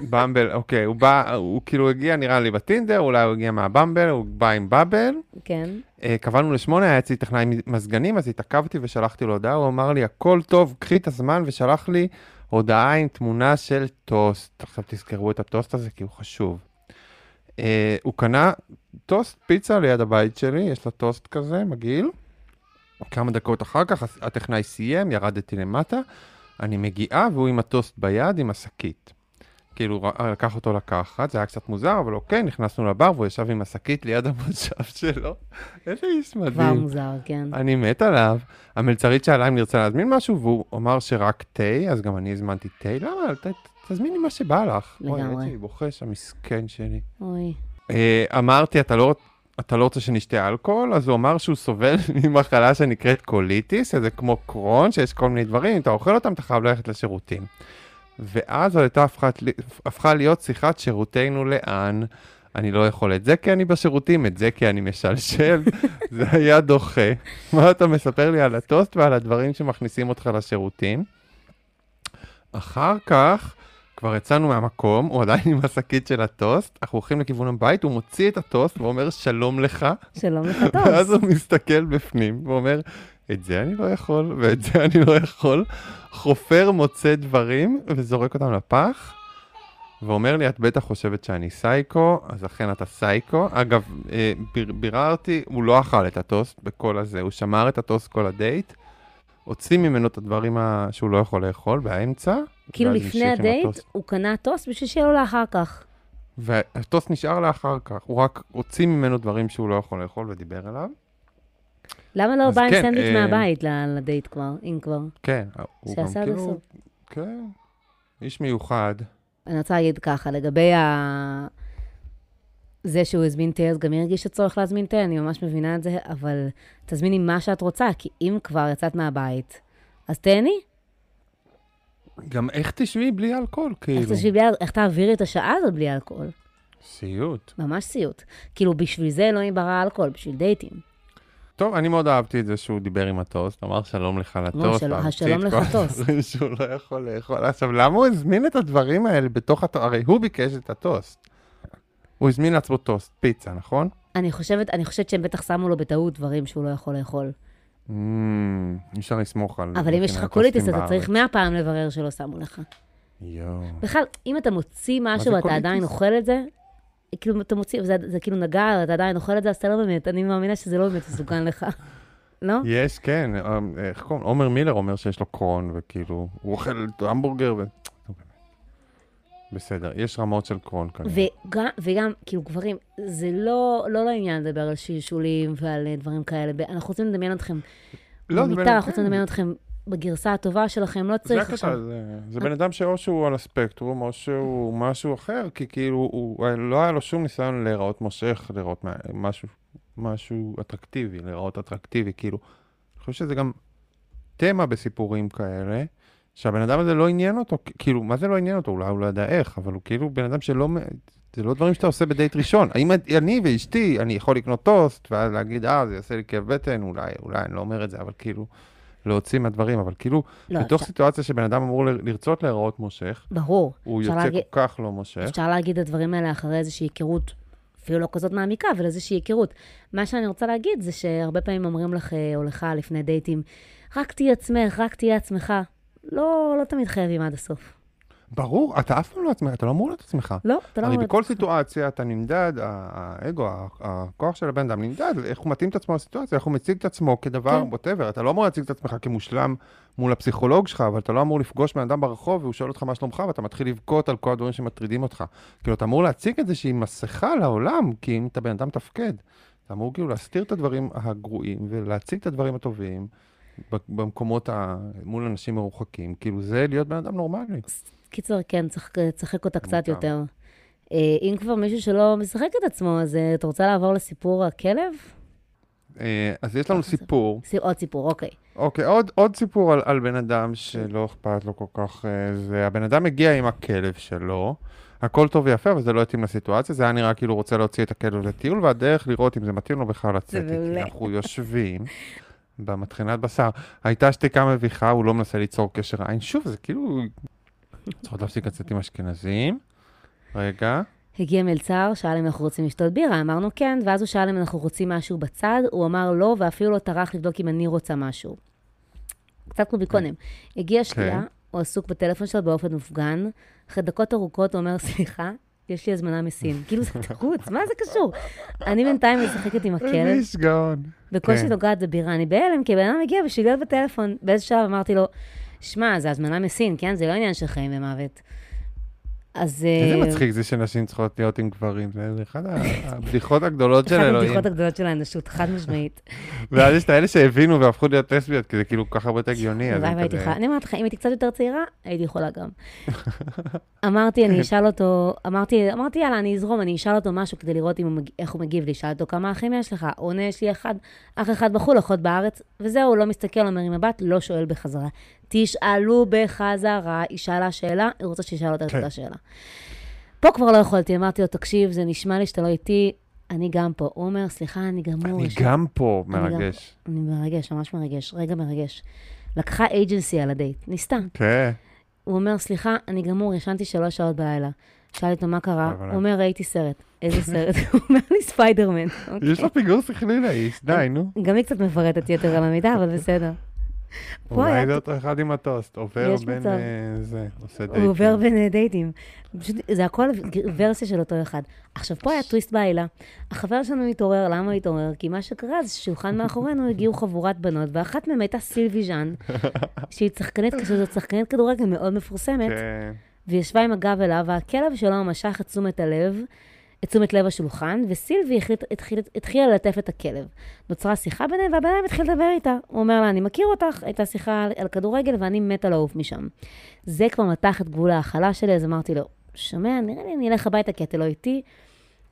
במבל, אוקיי, הוא בא, הוא כאילו הגיע נראה לי בטינדר, אולי הוא הגיע מהבמבל, הוא בא עם באבל. כן. אה, קבענו לשמונה, היה אצלי טכנאי מזגנים, אז התעכבתי ושלחתי לו הודעה, הוא אמר לי, הכל טוב, קחי את הזמן, ושלח לי הודעה עם תמונה של טוסט. עכשיו תזכרו את הטוסט הזה, כי הוא חשוב. אה, הוא קנה טוסט פיצה ליד הבית שלי, יש לו טוסט כזה, מגעיל. כמה דקות אחר כך הטכנאי סיים, ירדתי למטה, אני מגיעה והוא עם הטוסט ביד, עם השקית. כאילו, לקח אותו לקחת, זה היה קצת מוזר, אבל אוקיי, נכנסנו לבר והוא ישב עם השקית ליד המושב שלו. איזה איש כבר מדהים. מוזר, כן. אני מת עליו. המלצרית שאלה אם נרצה להזמין משהו, והוא אמר שרק תה, אז גם אני הזמנתי תה. למה? ת- תזמיני מה שבא לך. אוי, לגמרי. האמת שלי בוחש, המסכן שלי. אוי. אה, אמרתי, אתה לא, אתה לא רוצה שנשתה אלכוהול? אז הוא אמר שהוא סובל ממחלה שנקראת קוליטיס, שזה כמו קרון, שיש כל מיני דברים, אם אתה אוכל אותם, אתה חייב ללכת לשירותים. ואז זו הייתה הפכה, הפכה להיות שיחת שירותנו לאן. אני לא יכול את זה כי אני בשירותים, את זה כי אני משלשל. זה היה דוחה. מה אתה מספר לי על הטוסט ועל הדברים שמכניסים אותך לשירותים? אחר כך, כבר יצאנו מהמקום, הוא עדיין עם השקית של הטוסט, אנחנו הולכים לכיוון הבית, הוא מוציא את הטוסט ואומר שלום לך, שלום לך ואז טוב. הוא מסתכל בפנים ואומר, את זה אני לא יכול, ואת זה אני לא יכול. חופר מוצא דברים וזורק אותם לפח, ואומר לי, את בטח חושבת שאני סייקו, אז אכן אתה סייקו. אגב, אה, ביר, ביררתי, הוא לא אכל את הטוסט בכל הזה, הוא שמר את הטוסט כל הדייט, הוציא ממנו את הדברים ה... שהוא לא יכול לאכול באמצע. כאילו לפני הדייט, הטוסט. הוא קנה טוסט בשביל שיהיה לו לאחר כך. והטוסט נשאר לאחר כך, הוא רק הוציא ממנו דברים שהוא לא יכול לאכול ודיבר אליו. למה לא בא עם כן, סנדוויץ' אה, מהבית לדייט כבר, אם כבר? כן, הוא גם שעשה עד כאילו, הסוף. כן, איש מיוחד. אני רוצה להגיד ככה, לגבי ה... זה שהוא הזמין תה, אז גם היא הרגישה צורך להזמין תה, אני ממש מבינה את זה, אבל תזמיני מה שאת רוצה, כי אם כבר יצאת מהבית, אז תהני. גם איך תשבי בלי אלכוהול, איך כאילו? תשבי בלי, איך תעבירי את השעה הזאת בלי אלכוהול? סיוט. ממש סיוט. כאילו, בשביל זה אלוהים ברא אלכוהול, בשביל דייטים. טוב, אני מאוד אהבתי את זה שהוא דיבר עם הטוסט, אמר שלום לך לטוסט. והמציא השלום לך טוסט. שהוא לא יכול לאכול. עכשיו, למה הוא הזמין את הדברים האלה בתוך הטוסט? הרי הוא ביקש את הטוסט. הוא הזמין לעצמו טוסט, פיצה, נכון? אני חושבת, אני חושבת שהם בטח שמו לו בטעות דברים שהוא לא יכול לאכול. Mm, אי אפשר לסמוך על... אבל אם יש לך קוליטיס, אתה צריך. מאה פעם לברר שלא שמו לך. יואו. בכלל, אם אתה מוציא משהו ואתה? עדיין אוכל את זה, כאילו אתה מוציא, זה כאילו נגע, ואתה עדיין אוכל את זה, אז אתה לא באמת, אני מאמינה שזה לא באמת מסוכן לך. לא? יש, כן, אה, איך קוראים? עומר מילר אומר שיש לו קרון, וכאילו, הוא אוכל המבורגר ו... בסדר, יש רמות של קרון כנראה. וגם, וגם, כאילו, גברים, זה לא, לא לעניין לדבר על שלשולים ועל אה, דברים כאלה. אנחנו רוצים לדמיין אתכם לא, זה במיטה, אנחנו רוצים. לדמיין אתכם בגרסה הטובה שלכם, לא זה צריך הקטע, עכשיו. זה, זה בן אדם שאו שהוא על הספקטרום, או שהוא משהו אחר, כי כאילו, הוא, לא היה לו שום ניסיון להיראות מושך, להיראות משהו, משהו אטרקטיבי, להיראות אטרקטיבי, כאילו. אני חושב שזה גם תמה בסיפורים כאלה, שהבן אדם הזה לא עניין אותו, כאילו, מה זה לא עניין אותו? אולי הוא לא יודע איך, אבל הוא כאילו בן אדם שלא, זה לא דברים שאתה עושה בדייט ראשון. האם אני ואשתי, אני יכול לקנות טוסט, ואז להגיד, אה, זה יעשה לי כאב בטן, אולי, אולי, אני לא אומר את זה, אבל כאילו, להוציא מהדברים, אבל כאילו, לא, בתוך אפשר- סיטואציה שבן אדם אמור לרצות להיראות מושך, ברור. הוא יוצא להגיד- כל כך לא מושך. אפשר להגיד את הדברים האלה אחרי איזושהי היכרות, אפילו לא כזאת מעמיקה, אבל איזושהי היכרות. מה שאני רוצה להגיד זה שהרבה פעמים אומרים לך או לך לפני דייטים, רק תהיי עצמך, רק תהיה עצמך. לא, לא תמיד חייבים עד הסוף. ברור, אתה אף פעם לא עצמך, אתה לא אמור להיות עצמך. לא, אתה לא הרי אומר... בכל סיטואציה אתה נמדד, האגו, הכוח של הבן אדם נמדד, איך הוא מתאים את עצמו לסיטואציה, איך הוא מציג את עצמו כדבר, כן. ווטאבר, אתה לא אמור להציג את עצמך כמושלם מול הפסיכולוג שלך, אבל אתה לא אמור לפגוש בן אדם ברחוב והוא שואל אותך מה שלומך, ואתה מתחיל לבכות על כל הדברים שמטרידים אותך. כאילו, אתה אמור להציג איזושהי מסכה לעולם, כי אם אתה בן אדם תפקד, אתה אמור כאילו להסתיר את הדברים הגרועים ולהציג את הדברים הטובים. במקומות, ה... מול אנשים מרוחקים, כאילו זה להיות בן אדם נורמלי. קיצר, כן, צריך לשחק אותה קצת. יותר. אה, אם כבר מישהו שלא משחק את עצמו, אז אה, אתה רוצה לעבור לסיפור הכלב? אה, אז יש לנו סיפור, סי- עוד סיפור, אוקיי. אוקיי, עוד, עוד סיפור על, על בן אדם שלא אכפת לו כל כך, זה הבן אדם הגיע עם הכלב שלו, הכל טוב ויפה, אבל זה לא התאים לסיטואציה, זה היה נראה כאילו הוא רוצה להוציא את הכלב לטיול, והדרך לראות אם זה מתאים לו בכלל לצאת איתי. מעולה. אנחנו יושבים במטחנת בשר, הייתה שתיקה מביכה, הוא לא מנסה ליצור קשר עין, שוב, זה כאילו... צריכות להפסיק לצאת עם אשכנזים. רגע, הגיע מלצר, שאל אם אנחנו רוצים לשתות בירה, אמרנו כן, ואז הוא שאל אם אנחנו רוצים משהו בצד, הוא אמר לא, ואפילו לא טרח לבדוק אם אני רוצה משהו. קצת כמו מקודם. הגיע שנייה, הוא עסוק בטלפון שלו באופן מופגן, אחרי דקות ארוכות הוא אומר, סליחה, יש לי הזמנה מסין. כאילו זה תירוץ, מה זה קשור? אני בינתיים משחקת עם הכלב, איש גאון. בקושי כן. נוגעת בבירה, אני בהלם, כי הבן אדם הגיע להיות בטלפון. באיזה שלב אמרתי לו, שמע, זה הזמנה מסין, כן? זה לא עניין של חיים ומוות. אז... איזה אה, מצחיק זה שנשים צריכות להיות עם גברים, זה ה- הבדיחות הגדולות של אחת אלוהים. הבדיחות הגדולות של האנושות, חד משמעית. ואז יש את האלה שהבינו והפכו להיות לסביות, כי זה כאילו כל כך הרבה יותר הגיוני. אני אומרת לך, אם הייתי קצת יותר צעירה, הייתי יכולה גם. אמרתי, אני אשאל אותו, אמרתי, אמרתי, יאללה, אני אזרום, אני אשאל אותו משהו כדי לראות איך הוא מגיב לי. שאל אותו, כמה אחים יש לך? עונה, יש לי אחד, אח אחד בחו"ל, אחות בארץ, וזהו, לא מסתכל, אומר עם מבט, לא שואל בחזרה. תשאלו בחזרה, היא שאלה שאלה, היא רוצה שישאל אותה את כן. אותה שאלה. פה כבר לא יכולתי, אמרתי לו, תקשיב, זה נשמע לי שאתה לא איתי, אני גם פה. הוא אומר, סליחה, אני גם פה אני גם- מרגש. אני מרגש, ממש מרגש, רגע מרגש. לקחה agency על הדייט, ניסתה. כן. הוא אומר, סליחה, אני גמור, ישנתי שלוש שעות בלילה. שאלתי אותו, מה קרה? הוא אומר, ראיתי סרט. איזה סרט? הוא אומר לי, ספיידרמן. יש לו פיגור שכלי לאיש, די, נו. גם היא קצת מפרטת יתר על המידה, אבל בסדר. אולי זה אותו אחד עם הטוסט, עובר בין. אה, זה, עושה דייטים. הוא עובר בין אה, דייטים. פשוט, זה הכל ורסיה של אותו אחד. עכשיו, פה היה טוויסט בעלילה. החבר שלנו התעורר, למה הוא התעורר? כי מה שקרה זה ששולחן מאחורינו הגיעו חבורת בנות, ואחת מהן הייתה סילבי ז'אן, שהיא שחקנית, שזאת שחקנית כדורגל מאוד מפורסמת, כן. והיא ישבה עם הגב אליו, והכלב שלו משך את תשומת הלב, את תשומת לב השולחן, וסילבי החליט, התחיל, התחילה ללטף את הכלב. נוצרה שיחה ביניהם, והבן אדם התחיל לדבר איתה. הוא אומר לה, אני מכיר אותך, הייתה שיחה על, על כדורגל, ואני מתה לעוף משם. זה כבר מתח את גבול ההכלה שלי, אז אמרתי לו, שומע, נראה לי אני אלך הביתה כי אתה לא איתי.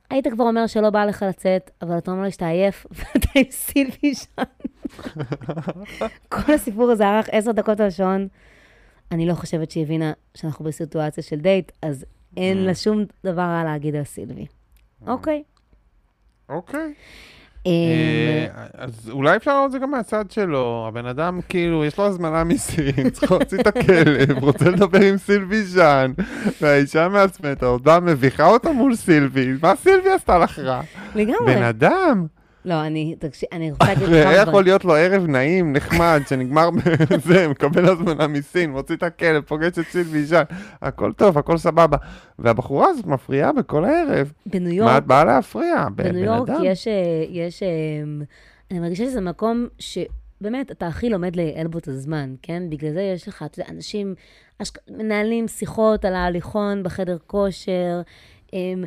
היית כבר אומר שלא בא לך לצאת, אבל אתה אומר לי שאתה עייף, ואתה עם סילבי שם. כל הסיפור הזה ארך עשר דקות על השעון. אני לא חושבת שהיא הבינה שאנחנו בסיטואציה של דייט, אז אין לה שום דבר רע להגיד על סילבי. אוקיי. אוקיי. אמ, אה, אז אולי אפשר לראות את זה גם מהצד שלו. הבן אדם, כאילו, יש לו הזמנה מסין, צריך להוציא את הכלב, רוצה לדבר עם סילבי ז'אן, והאישה מעצמתה, עוד באה מביכה אותה מול סילבי, מה סילבי עשתה לך רע? לגמרי. בן אדם, לא, אני, תקשיב, אני רוצה להגיד כמה היה. יכול להיות לו ערב נעים, נחמד, שנגמר בזה, מקבל הזמנה מסין, מוציא את הכלב, פוגש את סילבי ז'אן, הכל טוב, הכל סבבה. והבחורה הזאת מפריעה בכל הערב. בניו מה יורק, את באה להפריע? בניו יורק. יש, אה, יש, אה, אני מרגישה שזה מקום שבאמת, אתה הכי לומד לייעל בו את הזמן, כן? בגלל זה יש לך, אתה יודע, אנשים אשכ... מנהלים שיחות על ההליכון בחדר כושר, הם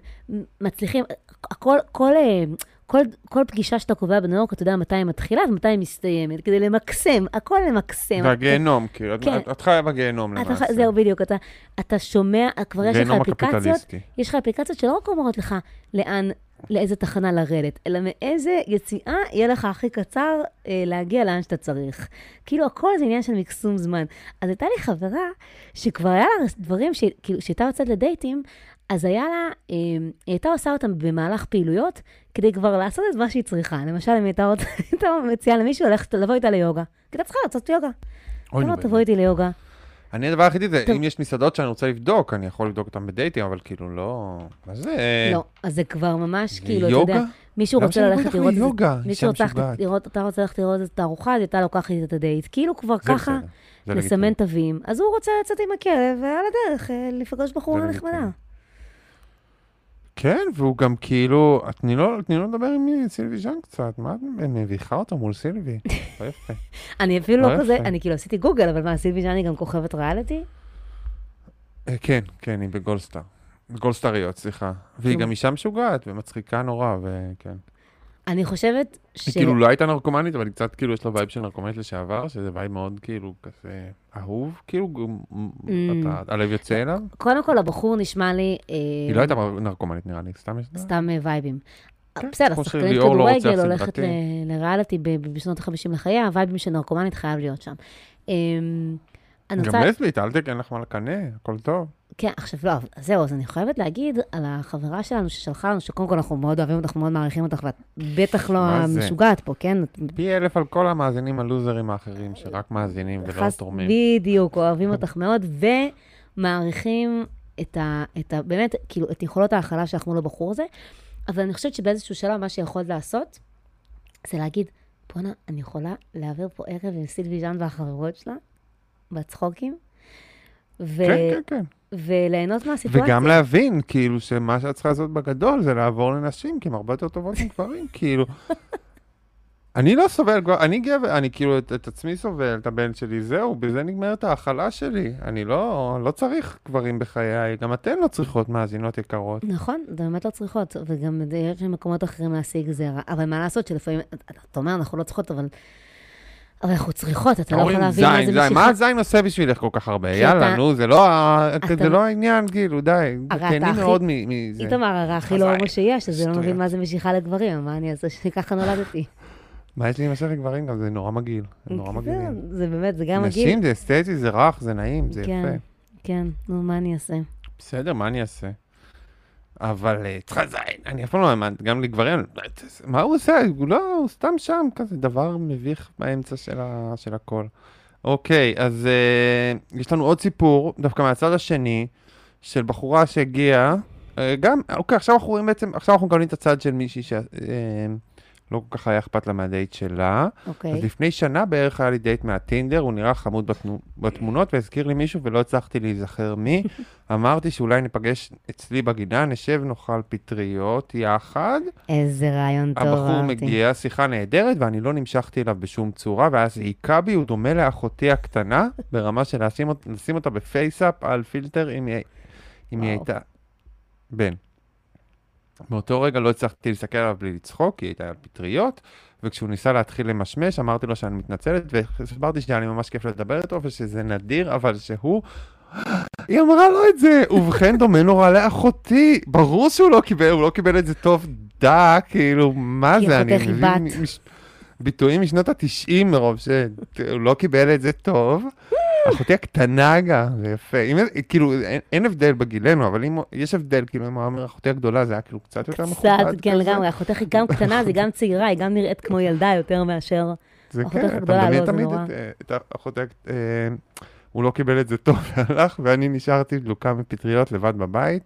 מצליחים, הכל, כל, אה, כל, כל פגישה שאתה קובע בניו יורק, אתה יודע מתי היא מתחילה ומתי היא מסתיימת, כדי למקסם, הכל למקסם. והגיהנום, כאילו, את- כן. את- את חיה בגיהנום אתה, למעשה. זהו, בדיוק, אתה, אתה שומע, כבר יש לך אפליקציות. יש לך אפליקציות שלא רק אומרות לך לאן, לאיזה תחנה לרדת, אלא מאיזה יציאה יהיה לך הכי קצר אה, להגיע לאן שאתה צריך. כאילו, הכל זה עניין של מקסום זמן. אז הייתה לי חברה שכבר היה לה דברים, ש, כאילו, שהייתה יוצאת לדייטים, אז היה לה, אה, היא הייתה עושה אותם במהלך פעילויות, כדי כבר לעשות את מה שהיא צריכה. למשל, אם הייתה רוצה- הייתה מציעה למישהו ללכת, לבוא איתה ליוגה. כי הייתה צריכה לעשות יוגה. אוי, נו, תבוא איתי ליוגה. אני הדבר היחידי זה. אם יש מסעדות שאני רוצה לבדוק, אני יכול לבדוק אותן בדייטים, אבל כאילו לא... מה זה? לא, אז זה כבר ממש, כאילו, אתה יוגה? יודע, מישהו רוצה ללכת לראות. ליוגה? מישהו רוצה. לראות, אתה רוצה ללכת לראות את הארוחה, אז הייתה לוקחת את הדייט. כאילו כבר ככה, לסמן. תווים. אז הוא רוצה לצאת עם הכלב, ועל הדרך אה, לפגוש בחורה נחמדה. כן, והוא גם כאילו, תני לו תני לו לדבר עם סילבי ז'אן קצת, מה את מביכה אותו מול סילבי? לא יפה. אני אפילו לא לא כזה. אני כאילו עשיתי גוגל, אבל מה, סילבי ז'אני גם כוכבת ריאליטי? אה, כן, כן, היא בגולסטאר. גולסטאריות, סליחה. והיא. גם אישה משוגעת ומצחיקה נורא, וכן. אני חושבת ש... היא כאילו לא הייתה נרקומנית, אבל היא קצת כאילו יש לה vibe של נרקומנית לשעבר, שזה vibe מאוד כאילו כזה אהוב, כאילו, Mm. אתה- הלב יוצא אליו. קודם כל, הבחור נשמע לי... אה, היא לא הייתה נרקומנית נראה לי, סתם יש לה. סתם אה, וייבים. כן, בסדר, שחקנית לא כדורגל הולכת לריאליטי בשנות ה-50 לחייה, הווייבים של נרקומנית חייב להיות שם. אמ, גם. לסבית, אל תקן לך מה לקנא, הכל טוב. כן, עכשיו לא, זהו, אז אני חייבת להגיד על החברה שלנו ששלחה לנו, שקודם כל אנחנו מאוד אוהבים אותך, מאוד מעריכים אותך, ואת בטח לא? המשוגעת פה, כן? פי אלף על כל המאזינים הלוזרים האחרים, שרק מאזינים ולא תורמים. בדיוק, אוהבים אותך מאוד, ומעריכים את ה... את ה... באמת, כאילו, את יכולות ההכלה שלך מול הבחור הזה. אבל אני חושבת שבאיזשהו שלב, מה שיכולת לעשות, זה להגיד, בואנה, אני יכולה להעביר פה ערב עם סילבי ז'אן והחברות שלה, בצחוקים, ו... כן, כן, כן. וליהנות מהסיטואציה. וגם להבין, כאילו, שמה שאת צריכה לעשות בגדול זה לעבור לנשים, כי הן הרבה יותר טובות מגברים, כאילו. אני לא סובל, אני גבר, אני כאילו את, את עצמי סובל, את הבן שלי, זהו, בזה נגמרת ההכלה שלי. אני לא, לא צריך גברים בחיי, גם אתן לא צריכות מאזינות יקרות. נכון, באמת לא צריכות, וגם יש מקומות אחרים להשיג זרע. אבל מה לעשות שלפעמים, אתה אומר, אנחנו לא צריכות, אבל... אבל אנחנו צריכות, אתה לא יכול להבין מה זין, זה זין, משיכה. מה זין עושה בשבילך כל כך הרבה? יאללה, נו, זה לא זה לא העניין, כאילו, די. תהני מאוד מזה. איתמר הרי הכי לא. הומו שיש, אז זה לא מבין. מה זה משיכה לגברים, מה אני אעשה שככה נולדתי. מה יש לי עם השך גברים גם? זה נורא מגעיל. זה נורא מגעילים. זה- זה באמת, זה גם מגעיל. נשים זה אסתטי, זה רך, זה נעים, זה כן. יפה. כן, נו, מה אני אעשה? בסדר, מה אני אעשה? אבל אה, צריכה זין, אני אף פעם לא האמנתי, גם לגברים, מה הוא עושה? הוא לא, הוא סתם שם, כזה דבר מביך באמצע של, הכל. אוקיי, אז אה, יש לנו עוד סיפור, דווקא מהצד השני, של בחורה שהגיעה, אה, גם, אוקיי, עכשיו אנחנו רואים בעצם, עכשיו אנחנו מקבלים את הצד של מישהי שלא כל כך היה אכפת לה מהדייט שלה. אוקיי. אז לפני שנה בערך היה לי דייט מהטינדר, הוא נראה חמוד בתנו, בתמונות והזכיר לי מישהו ולא הצלחתי להיזכר מי. אמרתי שאולי ניפגש אצלי בגינה, נשב, נאכל פטריות יחד. איזה רעיון טוב, הבחור. מגיע, שיחה נהדרת, ואני לא נמשכתי אליו בשום צורה, ואז היא היכה בי, הוא דומה לאחותי הקטנה, ברמה של לשים, אות- לשים אותה בפייסאפ על פילטר אם היא, אם היא. הייתה... בן. מאותו רגע לא הצלחתי להסתכל עליו בלי לצחוק, כי היא הייתה על פטריות, וכשהוא ניסה להתחיל למשמש, אמרתי לו שאני מתנצלת, והסברתי שהיה לי ממש כיף לדבר איתו, ושזה נדיר, אבל שהוא... היא אמרה לו את זה, ובכן דומה נורא לאחותי. ברור שהוא לא קיבל, הוא לא קיבל את זה טוב דק, כאילו, מה זה, אני מבין ביטויים משנות ה-90 מרוב שהוא לא קיבל את זה טוב. אחותי הקטנה גם, זה יפה. אם, כאילו, אין, אין הבדל בגילנו, אבל אם, יש הבדל, כאילו, אם הוא אומר אחותי הגדולה, זה היה כאילו קצת יותר מכובד קצת, כן. לגמרי. אחותך היא גם קטנה, אז היא גם צעירה, היא גם נראית כמו ילדה יותר מאשר... זה אחותך כן, הגדולה, לא, זה נורא. את, אה, את אחותי, אה, הוא לא קיבל את זה טוב והלך, ואני נשארתי דלוקה מפטריות לבד בבית.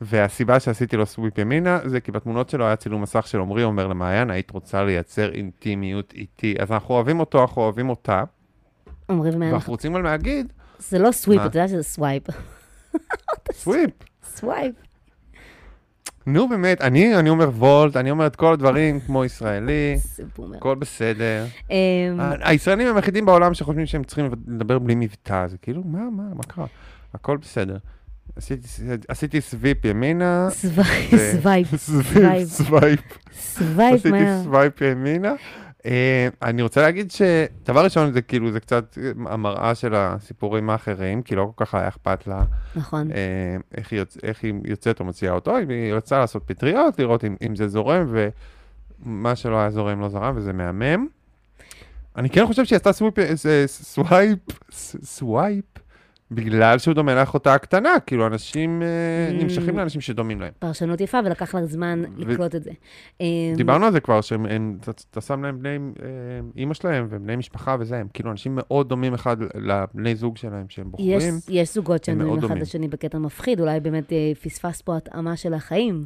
והסיבה שעשיתי לו swipe ימינה, זה כי בתמונות שלו היה צילום מסך של עמרי אומר למעיין, היית רוצה לייצר אינטימיות איתי. אז אנחנו אוהבים אותו, אנחנו אוהבים אותה, אומרים ממנו, ואנחנו רוצים גם להגיד, זה לא swipe? אתה יודע שזה swipe. swipe. swipe. נו באמת, אני, אני אומר וולט, אני אומר את כל הדברים כמו ישראלי. הכל בסדר. אמ, הישראלים הם היחידים בעולם שחושבים שהם צריכים לדבר בלי מבטא, זה כאילו, מה, מה, מה קרה? הכל בסדר. עשיתי, עשיתי swipe ימינה. swipe, swipe, swipe. swipe עשיתי מהר. swipe ימינה. אה, אני רוצה להגיד שדבר ראשון זה כאילו, זה קצת המראה של הסיפורים האחרים, כי לא כל כך היה אכפת לה נכון. אה, איך היא, יוצ... איך היא יוצאת או מוציאה אותו, היא רצתה לעשות פטריות, לראות אם, אם זה זורם, ומה שלא היה זורם לא זרם, וזה מהמם. אני כן חושב שהיא עשתה swipe, אה, swipe, swipe, בגלל שהוא דומה לאחותה הקטנה, כאילו אנשים אה, Mm. נמשכים לאנשים שדומים להם. פרשנות יפה, ולקח לה זמן ו- לקלוט את זה. אמ, דיברנו על זה כבר, שהם, הם- אתה- אתה שם להם בני, אה, אימא שלהם ובני משפחה וזה, הם כאילו אנשים מאוד דומים אחד לבני זוג שלהם שהם יש, בוחרים. יש זוגות שהם דומים אחד. לשני בקטע מפחיד, אולי באמת אה, פספס פה התאמה של החיים.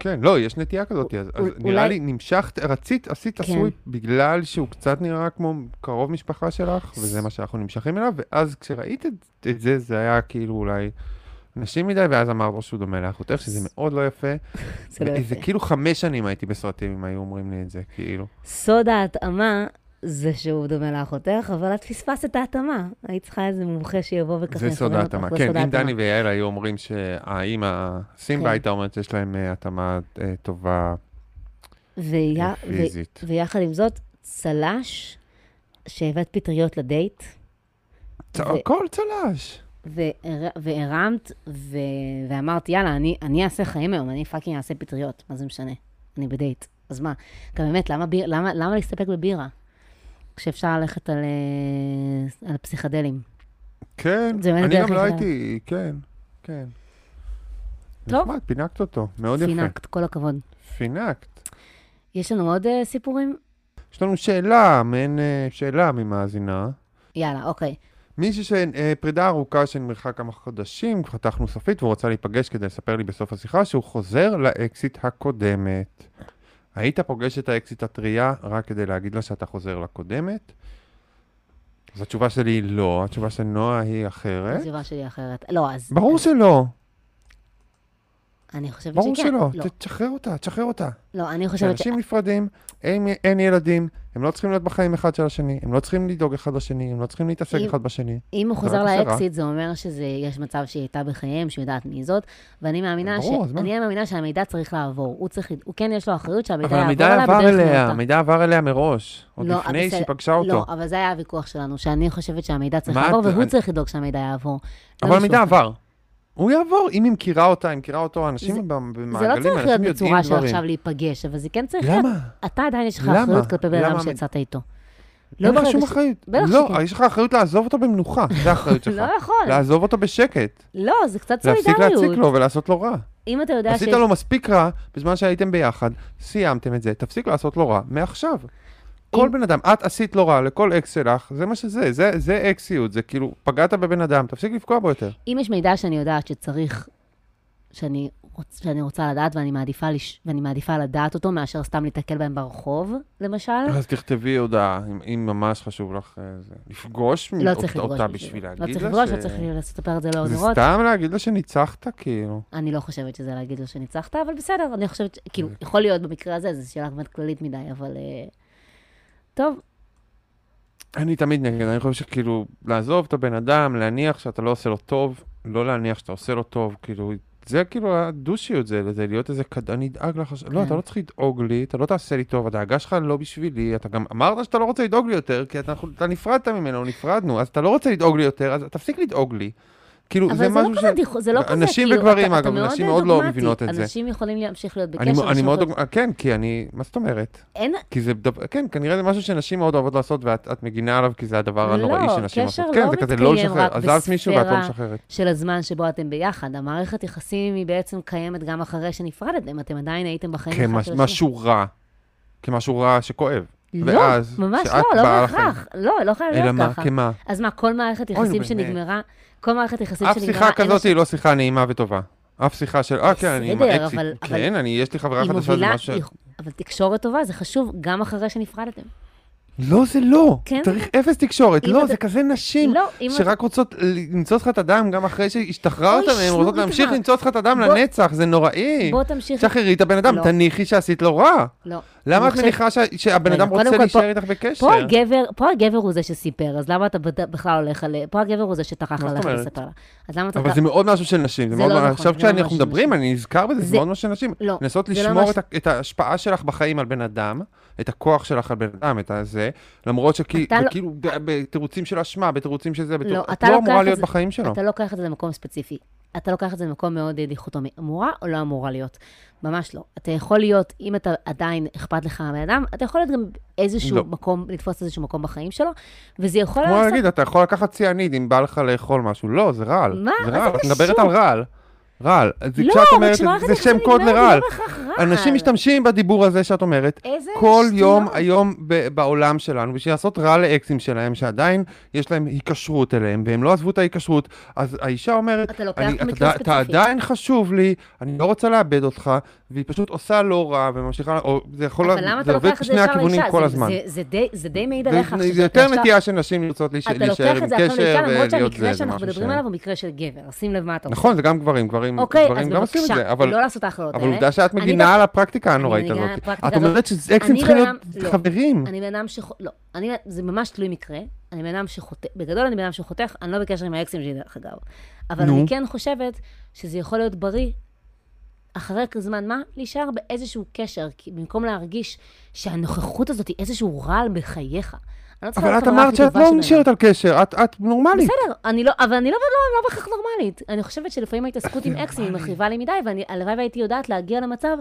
כן, לא, יש נטייה כזאת, אז, אז אולי- נראה לי נמשכת, רצית, עשית כן. swipe בגלל שהוא קצת נראה כמו קרוב משפחה שלך, וזה מה שאנחנו נמשכים אליו, ואז כשראית את, את זה, זה היה כאילו אולי נשים מדי, ואז אמרת לו שהוא דומה לאחותך, שזה מאוד לא יפה. זה לא יפה. כאילו חמש שנים הייתי בסרטים אם היו אומרים לי את זה, כאילו. סוד ההתאמה זה שהוא דומה לאחותך, אבל את פספסת את ההתאמה. היית צריכה איזה מומחה שיבוא וככה זה סוד ההתאמה. כן, אם. דני ויעל היו אומרים שהאימא, סימבה כן. הייתה אומרת שיש להם אה, התאמה אה, טובה אה, פיזית. ויחד עם זאת, צל"ש שהבאת פטריות לדייט, צ- ו- הכל צל"ש. והר- והרמת, ו... ואמרת, יאללה, אני, אני אעשה חיים היום, אני fucking אעשה פטריות, מה זה משנה? אני בדייט. אז מה, גם באמת, למה, ביר... למה, למה להסתפק בבירה? כשאפשר ללכת על, אה, על פסיכדליים. כן, אני גם לא. הייתי, כן, כן. טוב. נחמד, פינקת אותו, מאוד יפה. פינקת, כל הכבוד. פינקת. יש לנו עוד אה, סיפורים? יש לנו שאלה, מעין אה, שאלה ממאזינה. יאללה, אוקיי. מישהי שפרידה ארוכה שנמרחה כמה חודשים, חתכנו סופית והוא רצה להיפגש כדי לספר לי בסוף השיחה שהוא חוזר לאקסית הקודמת. היית פוגש את האקסית הטריה רק כדי להגיד לה שאתה חוזר לקודמת? אז התשובה שלי היא לא, התשובה של נועה היא אחרת. התשובה שלי אחרת. לא, אז... ברור שלא, אני חושבת ברור שכן. שלא. לא, תשחרר אותה, תשחרר אותה. לא, אני חושבת ש... כשאנשים נפרדים, אין, אין ילדים, הם לא צריכים להיות בחיים אחד של השני, הם לא צריכים לדאוג אחד לשני, הם לא צריכים להתעסק אם- אחד בשני. אם הוא חוזר. לאקסיט, זה אומר שיש מצב שהיא הייתה בחייהם, שהוא יודעת מי זאת, ואני מאמינה, ברור, ש... אני מאמינה שהמידע צריך לעבור. הוא צריך, הוא כן יש לו אחריות שהמידע יעבור עבר בדרך אליה. המידע עבר אליה מראש, עוד לא, לפני. שהיא פגשה אותו. לא, אבל זה היה הוויכוח שלנו, שאני חושבת שהמידע צריך לעבור, והוא צריך לדאוג שהמידע יעבור. אבל המידע. עבר. הוא יעבור, אם היא מכירה אותה, היא מכירה אותו, זה- אנשים במ- זה לא במעגלים, צריך להיות אנשים יודעים בצורה של דברים. עכשיו להיפגש, אבל זה כן צריך להיות... למה? אתה עדיין יש לך למה? אחריות כלפי בן אדם למה? שיצאת איתו. לא אין לך שום ש- אחריות. בטח לא, שכן. יש לך אחריות לעזוב אותו במנוחה, זה האחריות שלך. לא יכול. לעזוב אותו בשקט. לא, זה קצת להפסיק להציק סולידריות. לו ולעשות לו רע. אם אתה יודע עשית שיש... לו מספיק רע בזמן שהייתם ביחד, סיימתם את זה, תפסיק לעשות לו רע מעכשיו. כל בן אדם, את עשית לו רע לכל אקס שלך, זה מה שזה, זה, זה אקסיות, זה כאילו, פגעת בבן אדם, תפסיק לפגוע בו יותר. אם יש מידע שאני יודעת שצריך, שאני, רוצ, שאני רוצה לדעת ואני מעדיפה, לש, ואני מעדיפה לדעת אותו מאשר סתם להתקל בהם ברחוב, למשל, אז תכתבי הודעה, אם, אם ממש חשוב לך אה, זה. לפגוש לא אות- צריך אותה בשביל זה. להגיד לא לה צריך לפגוש, ש- לא צריך לספר את זה לעוד זה. סתם להגיד לה שניצחת, כאילו. אני לא חושבת שזה להגיד לו שניצחת, אבל בסדר, אני חושבת, ש- כאילו, יכול להיות במקרה הזה, זו שאלה באמת כללית מדי, אבל... אה, טוב, אני תמיד נגד, אני חושב שכאילו, לעזוב את הבן אדם, להניח שאתה לא עושה לו טוב, לא להניח שאתה עושה לו טוב, כאילו, זה כאילו הדושיות זה, זה להיות איזה כד... אני אדאג לך, לא, כן. אתה לא צריך לדאוג לי, אתה לא תעשה לי טוב, הדאגה שלך לא בשבילי, אתה גם אמרת שאתה לא רוצה לדאוג לי יותר, כי אתה, אתה נפרדת ממנו, נפרדנו, אז אתה לא רוצה לדאוג לי יותר, אז תפסיק לדאוג לי. כאילו, אבל זה זה לא משהו כזה, דיחו- זה לא כזה, נשים כאילו, וגברים, אתה- אתה אגב, נשים מאוד מאוד לא. מבינות את זה. אנשים יכולים להמשיך להיות בקשר. אני מאוד, יכולים- דוג... כן, כי אני, מה זאת אומרת? אין, כי זה, כן, כנראה זה משהו שנשים מאוד אוהבות לעשות, ואת את מגינה עליו כי זה הדבר הנוראי לא, שנשים עושות. כן, לא זה כזה לא לשחרר, רק עזבת מישהו ואת לא משחררת. של הזמן שבו אתם ביחד. המערכת יחסים היא בעצם קיימת גם אחרי שנפרדתם, אתם עדיין הייתם בחיים אחד של השני. כמשהו רע, כמשהו רע שכואב. לא, ממש לא, לא. בהכרח. לא, לא חייב אלא להיות מה, ככה. כמה? אז מה, כל מערכת יחסים. שנגמרה, כל מערכת יחסים אף שנגמרה, שיחה אין כזאת היא לא שיחה נעימה וטובה. אף שיחה של, אה, כן, אני עם אבל- כן, אני, יש לי חברה חדשה, זה משהו... אבל תקשורת טובה זה חשוב גם אחרי שנפרדתם. לא, זה לא. כן, צריך אפס תקשורת. לא, אתה- זה כזה נשים. לא, אתה... שרק רוצות למצוץ לך את הדם גם אחרי שהשתחררת מהן, רוצות להמשיך כבר. למצוץ לך את הדם בוא- לנצח, זה נוראי. בוא תמשיך. שחררי את הבן אדם, לא. תניחי שעשית לו רע. לא. למה את מניחה שה- שהבן אדם רוצה כל, להישאר פה- איתך בקשר? פה הגבר, פה הגבר הוא זה שסיפר, אז למה אתה בכלל הולך על... פה הגבר הוא זה שטרח זאת ללכת? לספר לה. אז למה אתה... אבל זה מאוד משהו של נשים, זה לא נכון, עכשיו לא כשאנחנו של מדברים. אני נזכר בזה, זה מאוד משהו של נשים. לא, לנסות לא לשמור את ההשפעה שלך בחיים על בן אדם, את הכוח שלך על בן אדם, את הזה, למרות שכאילו, לא- בתירוצים של אשמה, בתירוצים של זה, לא, את לא אמורה להיות בחיים שלו. אתה לוקח את זה למקום ספציפי. אתה לוקח את זה למקום מאוד אה, דיכוטומי. אמורה או לא אמורה להיות? ממש לא. אתה יכול להיות, אם אתה עדיין אכפת לך מהבן אדם, אתה יכול להיות גם איזשהו לא. מקום, לתפוס איזשהו מקום בחיים שלו, וזה יכול כמו לעשות... להגיד, אתה יכול לקחת ציאניד אם בא לך לאכול משהו. לא, זה רעל. מה? זה רעל. את מדברת? על רעל. רעל. זה לא, כשאת אומרת, זה שם קוד לרעל. אנשים משתמשים בדיבור הזה שאת אומרת, איזה כל שטויות. יום היום ב- בעולם שלנו, בשביל לעשות רע לאקסים שלהם, שעדיין יש להם היקשרות אליהם, והם לא עזבו את ההיקשרות, אז האישה אומרת, אתה אני, אתה. אתה עדיין חשוב לי, אני לא רוצה לאבד אותך, והיא פשוט עושה לא רע וממשיכה, או זה יכול, אבל למה אתה זה עובד לוקח את זה ישר לאישה? כל זה- הזמן. זה- זה די- זה די מעיד זה, עליך זה. זה יותר נטייה של נשים לרצות להיש- אתה להישאר לוקח עם את זה עכשיו קשר לאישה, למרות ולהיות זה, שהמקרה זה שאנחנו משהו מדברים ש... עליו הוא מקרה של גבר. אז שים לב מה אתה עושה. נכון, זה גם גברים, גברים, אוקיי, אז גברים גם עושים את בבקשה, זה, אבל, לא לעשות ההכללות אבל האלה. עובדה שאת מגינה על הפרקטיקה הנוראית הזאת. את. אומרת שאקסים אני צריכים להיות לא. חברים. אני בן אדם שח... לא, זה ממש תלוי מקרה. אני בן אדם שחותך, בגדול אני בן אדם שחותך, אני לא בקשר עם האקסים שלי דרך אגב. אבל. אני כן חושבת שזה יכול להיות בריא אחרי זמן מה, להישאר באיזשהו קשר, כי במקום להרגיש שהנוכחות הזאת היא איזשהו רעל בחייך. לא אבל את אמרת שאת לא. נשארת על קשר, את- את נורמלית. בסדר, אני לא, אבל אני לא, לא, לא בהכרח נורמלית. אני חושבת שלפעמים ההתעסקות עם אקסים היא מכאיבה לי מדי, והלוואי והייתי יודעת להגיע למצב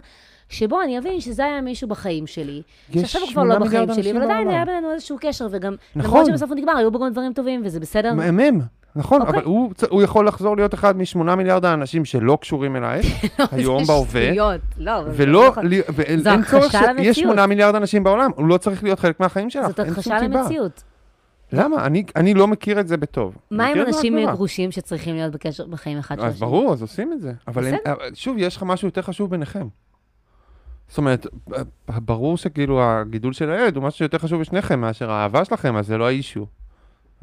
שבו אני אבין שזה היה מישהו בחיים שלי, שעכשיו הוא כבר לא בחיים שלי, אבל עדיין. היה בינינו איזשהו קשר, וגם, נכון. למרות שבסוף הוא נגמר, היו בו גם דברים טובים, וזה בסדר. מהמם, נכון, אוקיי. אבל הוא צ- הוא יכול לחזור להיות אחד משמונה מיליארד האנשים שלא קשורים אלייך, היום זה בהווה, שטויות, לא, זה ולא, נכון. לי- ואין צורך שיש למציאות. שמונה מיליארד אנשים בעולם, הוא לא צריך להיות חלק מהחיים שלך, זאת הכחשה. למציאות. למה? אני- אני לא מכיר את זה בטוב. מה עם זה אנשים. גרושים שצריכים להיות בקשר בחיים אחד של אז השני? ברור, אז עושים את זה. אבל אין- שוב, יש לך משהו יותר חשוב ביניכם. זאת אומרת, ברור שכאילו הגידול של הילד הוא משהו שיותר חשוב לשניכם מאשר האהבה שלכם, אז זה לא האישו.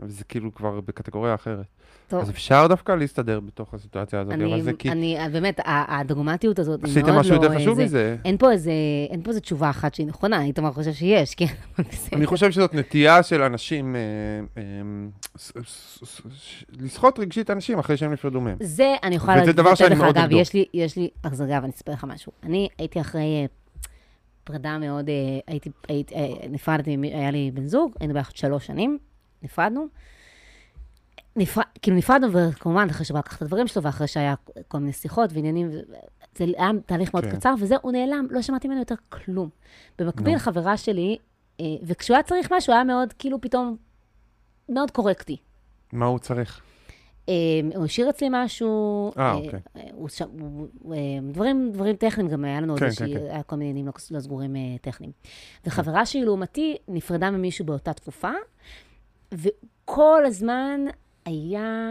אבל זה כאילו כבר בקטגוריה אחרת. טוב, אז אפשר דווקא להסתדר בתוך הסיטואציה הזאת, אבל אני, זה כי אני, באמת, ה- הדוגמטיות הזאת היא מאוד עשיתם לא... משהו יותר חשוב זה. מזה. אין פה איזה, אין פה איזה תשובה אחת שהיא נכונה, איתמר חושב שיש, כן, אבל. אני חושב שזאת נטייה של אנשים אה, אה, לסחוט רגשית אנשים אחרי שהם נפרדו מהם. זה, אני יכולה דבר שאני לך, אגב. יש לי, יש לי, אז אגב, אני אספר לך משהו. אני הייתי אחרי אה, פרידה מאוד, אה, הייתי, הייתי, אה, נפרדתי, היה לי בן זוג, היינו ביחד שלוש שנים, נפרדנו. נפרד, כאילו נפרדנו, וכמובן, אחרי שהוא לקח את הדברים שלו, ואחרי שהיה כל מיני שיחות ועניינים, זה היה תהליך מאוד כן. קצר, וזהו, הוא נעלם, לא שמעתי ממנו יותר כלום. במקביל, נו. חברה שלי, אה, וכשהוא היה צריך משהו, היה מאוד, כאילו, פתאום, מאוד קורקטי. מה הוא צריך? אה, הוא השאיר אצלי משהו, אה, אוקיי. הוא הוא- דברים, דברים טכניים, גם היה לנו עוד כן, איזושהי, כן, כן. היה כל מיני עניינים לא, לא סגורים טכניים. וחברה שלי לעומתי נפרדה ממישהו באותה תקופה, וכל הזמן היה,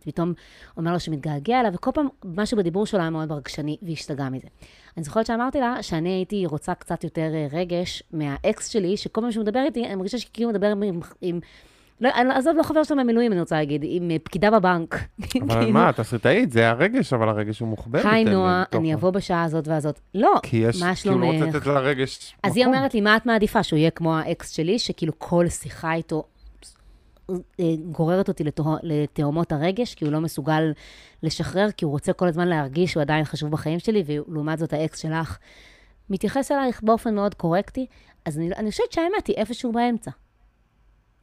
פתאום אומר לו שמתגעגע אליו, וכל פעם משהו בדיבור שלו היה מאוד ברגשני, והיא השתגעה מזה. אני זוכרת שאמרתי לה שאני הייתי רוצה קצת יותר אה, רגש מהאקס שלי, שכל פעם שהוא מדבר איתי, אני מרגישה שכאילו מדבר עם... עם לא, עזוב, לא חבר שלו מהמילואים, אני רוצה להגיד, עם אה, פקידה בבנק. אבל כאילו, מה, תסריטאית, זה הרגש, אבל הרגש הוא מוחבא. היי נועה, אני אבוא בשעה הזאת והזאת. לא, כי יש, מה כאילו לא רוצה שלומך? לתת לרגש אז היא. אומרת לי, מה את מעדיפה? שהוא יהיה כמו האקס שלי, שכאילו כל שיחה איתו גוררת אותי לתהומות הרגש, כי הוא לא מסוגל לשחרר, כי הוא רוצה כל הזמן להרגיש שהוא עדיין חשוב בחיים שלי, ולעומת זאת האקס שלך מתייחס אלייך באופן מאוד קורקטי. אז אני, אני חושבת שהאמת היא איפשהו באמצע.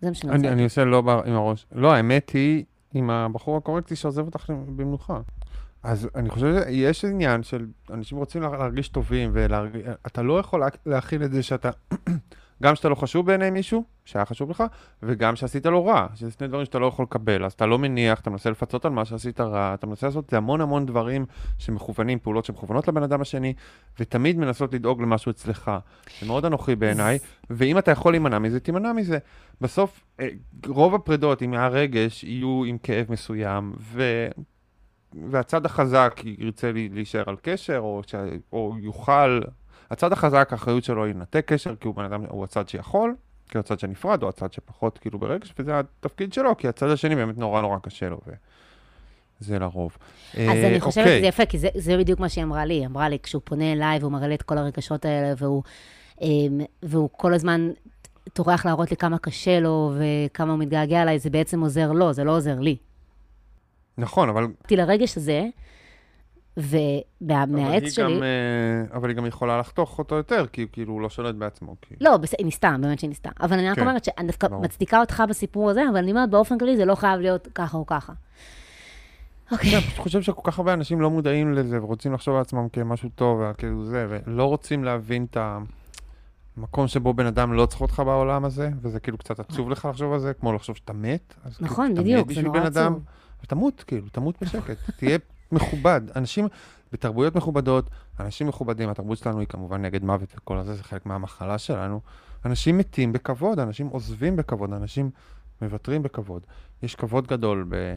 זה מה שאני רוצה. אני, עושה לא עם הראש. לא, האמת היא עם הבחור הקורקטי שעוזב אותך במנוחה. אז אני חושב שיש עניין של אנשים רוצים לה- להרגיש טובים, ואתה לא יכול לה- להכיל את זה שאתה, גם שאתה לא חשוב בעיני מישהו, שהיה חשוב לך, וגם שעשית לו רע, שזה שני דברים שאתה לא יכול לקבל. אז אתה לא מניח, אתה מנסה לפצות על מה שעשית רע, אתה מנסה לעשות המון המון דברים שמכוונים, פעולות שמכוונות לבן אדם השני, ותמיד מנסות לדאוג למשהו אצלך. זה מאוד אנוכי בעיניי, ואם אתה יכול להימנע מזה, תימנע מזה. בסוף, אה, רוב הפרידות עם הרגש יהיו עם כאב מסוים, ו... והצד החזק ירצה להישאר על קשר, או, ש... או יוכל... הצד החזק, האחריות שלו היא לנתק קשר, כי הוא בן אדם, הוא הצד שיכול, כי הוא הצד שנפרד, או הצד שפחות כאילו ברגש, וזה התפקיד שלו, כי הצד השני באמת נורא נורא קשה לו, וזה לרוב. אז אה, אני חושבת אוקיי. שזה יפה, כי זה, זה בדיוק מה שהיא אמרה לי. היא אמרה לי, כשהוא פונה אליי והוא מראה לי את כל הרגשות האלה, והוא, אמ, והוא כל הזמן טורח להראות לי כמה קשה לו וכמה הוא מתגעגע אליי, זה בעצם עוזר לו, זה לא עוזר לי. נכון, אבל... באתי לרגש הזה, ומהעץ שלי... גם, אה, אבל היא גם יכולה לחתוך אותו יותר, כי כאילו הוא לא שולט בעצמו. כי... לא, בסדר, היא ניסתה, באמת שהיא ניסתה. אבל אני רק כן, אומרת שאני דווקא ברור. מצדיקה אותך בסיפור הזה, אבל אני אומרת, באופן כללי זה לא חייב להיות ככה או ככה. אוקיי. כן, אני חושב שכל כך הרבה אנשים לא מודעים לזה, ורוצים לחשוב על עצמם כמשהו טוב, וכאילו זה, ולא רוצים להבין את המקום שבו בן אדם לא צריך אותך בעולם הזה, וזה כאילו קצת עצוב לך לחשוב על זה, כמו לחשוב שאתה מת. אז כאילו, נכון, אתה מת בדיוק, זה בשביל נורא בן אדם, עצוב. ותמות, כאילו, תמות בשקט, תהיה מכובד. אנשים, בתרבויות מכובדות, אנשים מכובדים, התרבות שלנו היא כמובן נגד מוות וכל הזה, זה חלק מהמחלה שלנו. אנשים מתים בכבוד, אנשים עוזבים בכבוד, אנשים מוותרים בכבוד. יש כבוד גדול ב...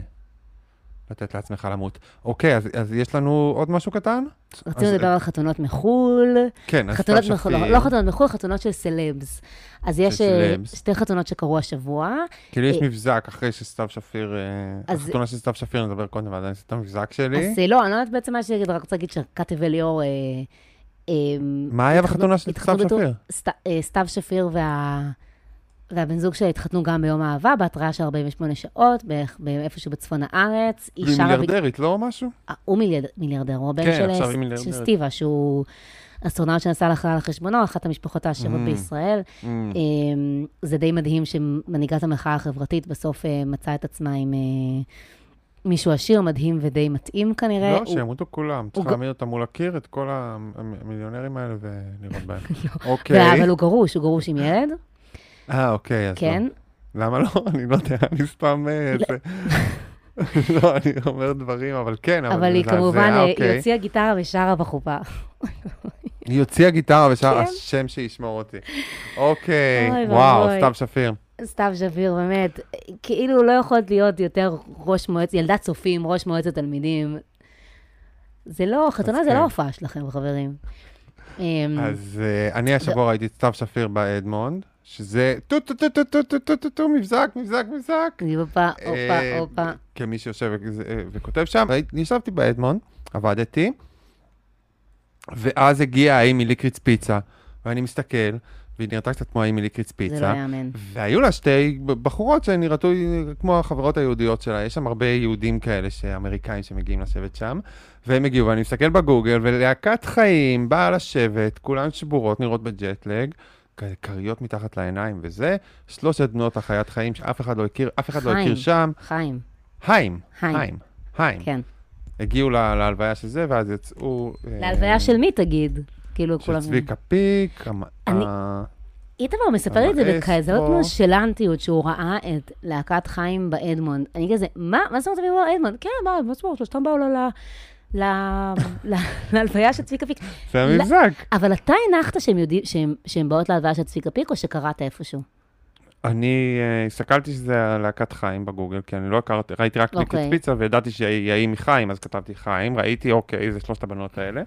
לתת לעצמך למות. אוקיי, אז, אז יש לנו עוד משהו קטן? רצינו אז- לדבר על חתונות מחו"ל. כן, אז חתונות מחו"ל, שפיר. לא חתונות מחו"ל, חתונות של סלבס. אז יש אה, סלבס. שתי חתונות שקרו השבוע. כאילו יש אה, מבזק אחרי שסתיו שפיר, אה, אז- החתונה של סתיו שפיר, נדבר קודם, ואז אני אעשה את המבזק שלי. אז אה, לא, אני לא יודעת בעצם מה שאני רק רוצה להגיד. אה, אה, מה היה בחתונה של סתיו שפיר? סת- אה, סתיו שפיר וה... והבן זוג שלה התחתנו גם ביום האהבה, בהתראה של 48 שעות, בערך איפשהו בצפון הארץ. היא והיא שרה מיליארדרית, לא משהו? אה, הוא מיליארד- מיליארדר, הוא הבן כן, של, של. סטיבה, שהוא אסטרונאוט שנסע לחלל על חשבונו, אחת המשפחות העשירות Mm. בישראל. Mm. אמ, זה די מדהים שמנהיגת המחאה החברתית בסוף אה, מצאה את עצמה עם אה, מישהו עשיר, מדהים ודי מתאים כנראה. לא, הוא- שימותו כולם. צריך להעמיד אותם מול הקיר, את כל המיליונרים האלה ולירות בהם. לא. אוקיי. אבל הוא גרוש, הוא גרוש עם ילד, אה, אוקיי, אז כן. לא. למה לא? אני לא יודע, אני סתם... אה, לא. זה- לא, אני אומר דברים, אבל כן, אבל אבל היא כמובן, אה, אוקיי. היא הוציאה גיטרה ושרה בחופה. היא הוציאה גיטרה ושרה, כן. השם שישמור אותי. אוקיי, וואו. סתיו שפיר. סתיו שביר, באמת, כאילו לא יכולת להיות יותר ראש מועצת, ילדת צופים, ראש מועצת תלמידים. זה לא, חתונה זה כן. לא הופעה שלכם, חברים. אמ, אז אה, אני השבוע ראיתי את סתיו שפיר באדמונד, שזה טו טו טו טו טו טו טו טו טו מבזק, מבזק, מבזק. הופה, הופה, אה, הופה. כמי שיושב אה, וכותב שם, ישבתי באדמונד, עבדתי, ואז הגיעה ההיא מליקריץ פיצה, ואני מסתכל, והיא נראתה קצת כמו ההיא מליקריץ זה לא פיצה, יאמן. והיו לה שתי בחורות שנראתו כמו החברות היהודיות שלה, יש שם הרבה יהודים כאלה, אמריקאים שמגיעים לשבת שם, והם הגיעו, ואני מסתכל בגוגל, ולהקת חיים באה לשבת, כולן שבורות, נראות בג'טלג, כריות מתחת לעיניים וזה, שלושת בנות החיית חיים שאף אחד לא הכיר, אף אחד לא חיים. הכיר שם, חיים, חיים. היים, היים. כן. הגיעו לה- להלוויה של זה, ואז יצאו... אה, להלוויה של מי תגיד? כאילו, כולם... צביקה פיק, אני- ה- איתמר מספר את זה. בכזאת נונשלנטיות, שהוא ראה את להקת חיים באדמונד. אני כזה, מה? מה זאת אומרת הם באו לאדמונד? כן, מה, מה זאת אומרת? שלושתם באו ל- ל- ל- ל- להלוויה של צביקה פיק. זה לא- המבזק. אבל אתה הנחת שהם באות להלוויה של צביקה פיק, או שקראת איפשהו? אני אה, הסתכלתי שזה להקת חיים בגוגל, כי אני לא הכרתי, ראיתי רק אוקיי. ליקט פיצה, וידעתי שהיא מחיים, אז כתבתי חיים, ראיתי, אוקיי, זה שלושת הבנות האלה.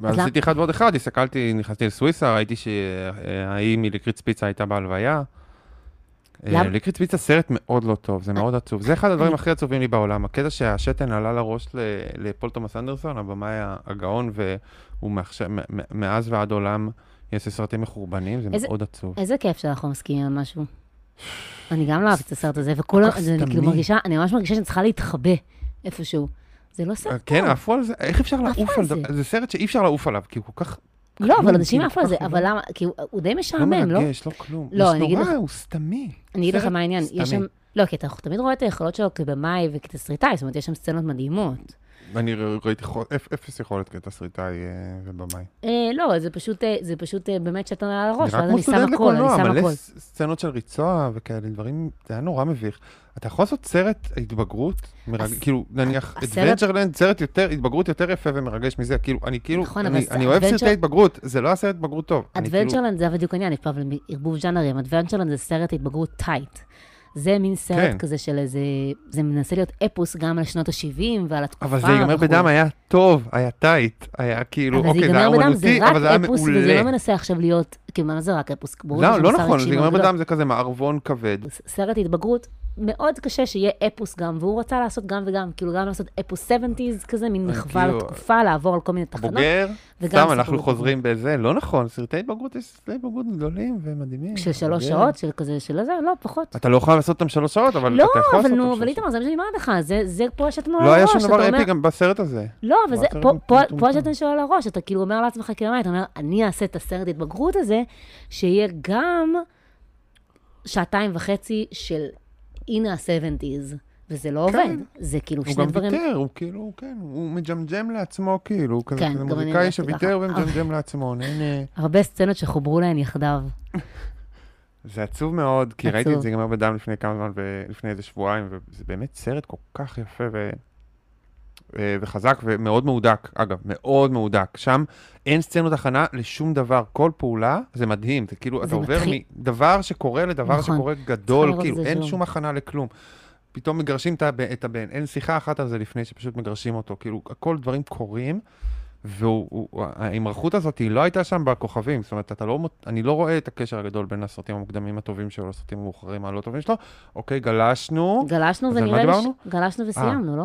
ואז עשיתי אחד ועוד אחד, הסתכלתי, נכנסתי לסוויסה, ראיתי שההיא מליקריץ פיצה הייתה בהלוויה. אה, ליקריץ פיצה סרט מאוד לא טוב, זה מאוד עצוב. זה אחד הדברים הכי עצובים לי בעולם, הקטע שהשתן עלה לראש לפול תומאס אנדרסון, הבמאי הגאון, והוא מאז ועד עולם יעשה סרטים מחורבנים, זה מאוד עצוב. איזה כיף שאנחנו מסכימים על משהו. אני גם לא אהבתי את הסרט הזה, וכולם, אני כאילו. מרגישה, אני ממש מרגישה שאני צריכה להתחבא איפשהו. זה לא סרט כן, טוב. עפו על זה, איך אפשר לעוף על זה. זה? סרט שאי אפשר לעוף עליו, כי הוא כל כך... לא, אבל אנשים כאילו, עפו על זה, אבל לא- למה, כי הוא- די לא משעמם, לא? מרגש, לא כלום. לא, אני אגיד לך- הוא סתמי. אני אגיד לך מה העניין, יש. שם, לא, כי אתה תמיד רואה את היכולות שלו כבמאי וכתסריטאי, זאת אומרת, יש שם סצנות מדהימות. אני ראיתי אפס יכולת כתסריטאי אה, ובמאי. אה, לא, זה פשוט, אה, זה פשוט באמת שתן על הראש, ואז אני שם הכל, אני שם מלא הכל. ס- סצנות של ריצוע וכאלה דברים, זה היה נורא מביך. אתה יכול לעשות סרט התבגרות, כאילו, נניח, אדוונצ'רלנד, סרט יותר, התבגרות יותר יפה ומרגש מזה, כאילו, אני כאילו, נכון, אני- אוהב סרטי התבגרות, זה לא הסרט התבגרות טוב. אני כאילו- אדוונצ'רלנד זה בדיוק העניין, יש פה אבל ערבוב ז'אנרים, אדוונצ'רלנד זה סרט התבגרות tight. זה מין סרט כן. כזה של איזה, זה מנסה להיות אפוס גם על שנות ה-70 ועל התקופה. אבל זה ייגמר וכו'. בדם, היה טוב, היה tight, היה כאילו, אבל זה אוקיי, זה היה זה אומנותי, אבל זה היה רק אפוס, וזה לא מעולה. מנסה עכשיו להיות, כאילו, מה זה רק אפוס? ברור לא, שיש לא מוסר נכון, זה ייגמר. בדם, זה כזה מערבון כבד. סרט התבגרות, מאוד קשה שיהיה אפוס גם, והוא רצה לעשות גם וגם, כאילו גם לעשות אפוס 70's כזה, מין אה, מחווה כאילו, לתקופה, לעבור על כל מיני תחנות. בוגר, סתם, אנחנו. חוזרים בזה, לא נכון, סרטי התבגרות, יש סרטי התבגרות גדולים ומדהימים. של שלוש. שעות, של כזה, של זה, לא, פחות. אתה לא יכול לעשות אותם שלוש שעות, אבל לא, אתה יכול אבל לעשות אותם אבל שלוש איתמר, זה מה שאני אומרת לך, זה- פה שאתה נורא לא על היה הראש, שום דבר אפי גם בסרט הזה. לא, אבל פה, שאתה שואל על הראש, אתה כאילו אומר לעצמך כמאי, אתה אומר, אני אעשה את הסרט התבגרות הזה, שיהיה גם שעתיים וחצי של הנה ה-70's, וזה לא עובד. זה כאילו הוא שני גם דברים... ויתר, הוא כאילו, כן, הוא מג'מג'ם לעצמו, כאילו, הוא כזה כן, גם מוזיקאי שוויתר. ומג'מג'ם לעצמו, נהנה. הרבה סצנות שחוברו להן יחדיו. זה עצוב מאוד, כי ראיתי עצוב. את זה ייגמר בדם לפני כמה זמן, לפני איזה שבועיים, וזה באמת סרט כל כך יפה ו... אה, וחזק ומאוד מהודק, אגב, מאוד מהודק. שם אין סצנות הכנה לשום דבר, כל פעולה זה מדהים, זה כאילו, זה אתה עובר מתחיל- מדבר שקורה לדבר נכון. שקורה גדול, כאילו, אין שוב. שום הכנה לכלום. פתאום מגרשים את הבן- אין שיחה אחת על זה לפני שפשוט מגרשים אותו, כאילו, הכל דברים קורים. וההימרחות הזאת היא לא הייתה שם בכוכבים, זאת אומרת, לא, אני לא רואה את הקשר הגדול בין הסרטים המוקדמים הטובים שלו לסרטים המאוחרים הלא טובים שלו. אוקיי, גלשנו. גלשנו ונראה לי... ש-? גלשנו וסיימנו, לא?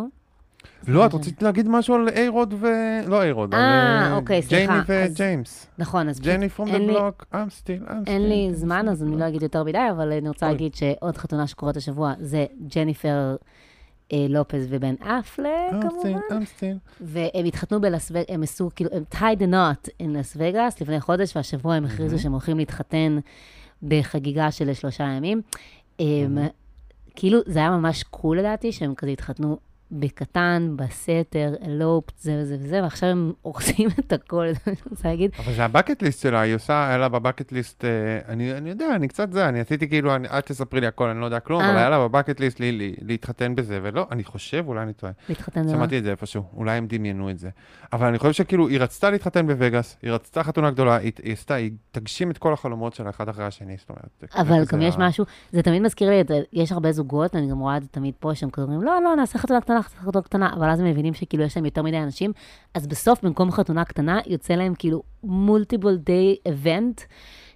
לא, את רצית להגיד משהו על איירוד ו... לא איירוד, על אה, אה, אוקיי. ג'ייני וג'יימס. נכון, אז ג'ייני פרום דה בלוק, I'm still, I'm still. אין לי זמן, אז אני. לא אגיד יותר מדי, אבל אני רוצה. להגיד שעוד חתונה שקורית השבוע זה ג'ניפר אה, לופז ובן אפלק, I'm כמובן. still. והם התחתנו בלס וגאס, הם עשו, כאילו, הם tied the knot in לס וגאס לפני חודש, והשבוע הם הכריזו שהם הולכים להתחתן בחגיגה של שלושה ימים. הם, כאילו, זה היה ממש קול לדעתי, שהם כזה התחתנו בקטן, בסתר, אלופט, זה וזה וזה, ועכשיו הם הורסים את הכל, זה מה שאני רוצה להגיד. אבל זה הבקט ליסט שלה, היא עושה, היה לה בבקט ליסט, אה, אני, אני יודע, אני קצת זה, אני עשיתי כאילו, אני, אל תספרי לי הכל, אני לא יודע כלום, אבל אה. היה לה בבקט ליסט לי, לי, להתחתן בזה, ולא, אני חושב, אולי אני טועה. להתחתן זה שמעתי את זה איפשהו, אולי הם דמיינו את זה. אבל אני חושב שכאילו, היא רצתה להתחתן בווגאס, היא רצתה חתונה גדולה, היא, היא עשתה, היא תגשים את כל החלומות שלה אחד אחרי השני, זאת אומרת. אבל גם יש משהו, זה תמיד מזכיר לי, יש הרבה זוגות, אני גם רואה את זה תמיד פה, שהם אומרים, לא, לא, נעשה חתונה קטנה, נעשה חתונה קטנה, אבל אז הם מבינים שכאילו יש להם יותר מדי אנשים, אז בסוף, במקום חתונה קטנה, יוצא להם כאילו מולטיבל דיי אבנט,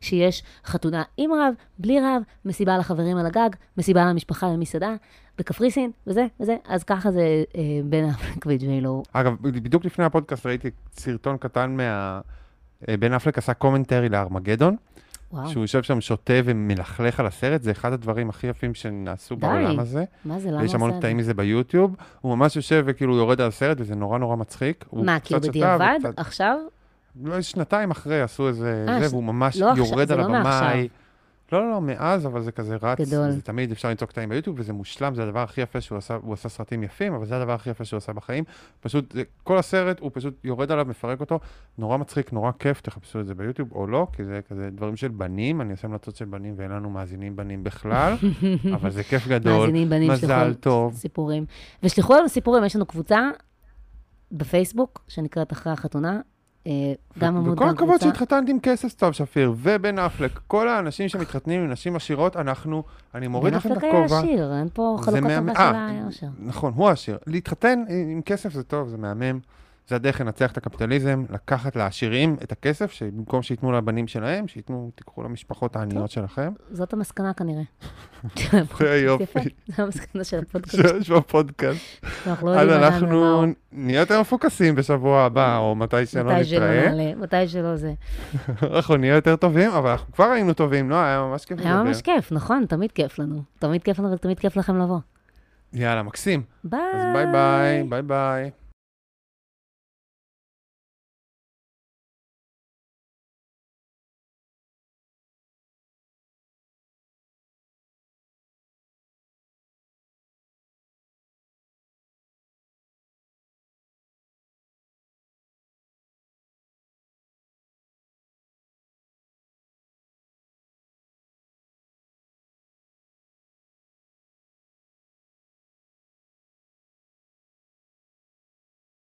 שיש חתונה עם רב, בלי רב, מסיבה לחברים על הגג, מסיבה למשפחה במסעדה, בקפריסין, וזה, וזה, אז ככה זה אה, בין אפלק וג'יילו. אגב, בדיוק לפני הפודקאסט ראיתי סרטון קטן מה... אה, בן אפלק עשה commentary לארמגדון, וואו, שהוא יושב שם שותה ומלכלך על הסרט, זה אחד הדברים הכי יפים שנעשו די. בעולם הזה. מה זה, למה יש הוא המון קטעים זה? מזה ביוטיוב, הוא ממש יושב וכאילו יורד על הסרט, וזה נורא נורא מצחיק. מה, כאילו בדיעבד, וקצת- עכשיו? לא, שנתיים אחרי עשו איזה אה, זה, ש- והוא ממש לא עכשיו, יורד זה על לא. הבמאי. לא, לא, לא, מאז, אבל זה כזה רץ. גדול. זה תמיד אפשר למצוא קטעים ביוטיוב, וזה מושלם, זה הדבר הכי יפה שהוא עשה, הוא עשה סרטים יפים, אבל זה הדבר הכי יפה שהוא עשה בחיים. פשוט, זה, כל הסרט, הוא פשוט יורד עליו, מפרק אותו, נורא מצחיק, נורא כיף, תחפשו את זה ביוטיוב, או לא, כי זה כזה דברים של בנים, אני עושה המלצות של בנים, ואין לנו מאזינים בנים בכלל, אבל זה כיף גדול. מאזינים בנים מזל טוב. סיפורים. ושלחו לנו סיפורים, יש לנו קבוצה בפייסבוק, שנקראת אחרי החתונה. אה, גם עמוד, וכל גם הכבוד קבוצה. שהתחתנת עם כסף סתיו שפיר ובן אפלק, כל האנשים שמתחתנים עם נשים עשירות, אנחנו, אני מוריד לכם את בן אפלק היה הכובע. עשיר, אין פה חלוקת. טובה של אה, היושר. נכון, הוא העשיר. להתחתן עם כסף זה טוב, זה מהמם. זה הדרך לנצח את הקפיטליזם, לקחת לעשירים את הכסף, שבמקום שייתנו לבנים שלהם, שייתנו, תיקחו למשפחות העניות שלכם. זאת המסקנה כנראה. זה יופי. יפה, זו המסקנה של הפודקאסט. שיש בפודקאסט. אנחנו לא אז אנחנו. נהיה יותר מפוקסים בשבוע הבא, או מתי שלא נתראה. מתי שלא זה. אנחנו נהיה יותר טובים, אבל אנחנו כבר היינו טובים, לא? היה ממש כיף היה ממש כיף, נכון, תמיד כיף לנו. תמיד כיף לנו ותמיד כיף לכם לבוא. יאללה, מקסים. ביי. אז ביי ביי, ביי ביי.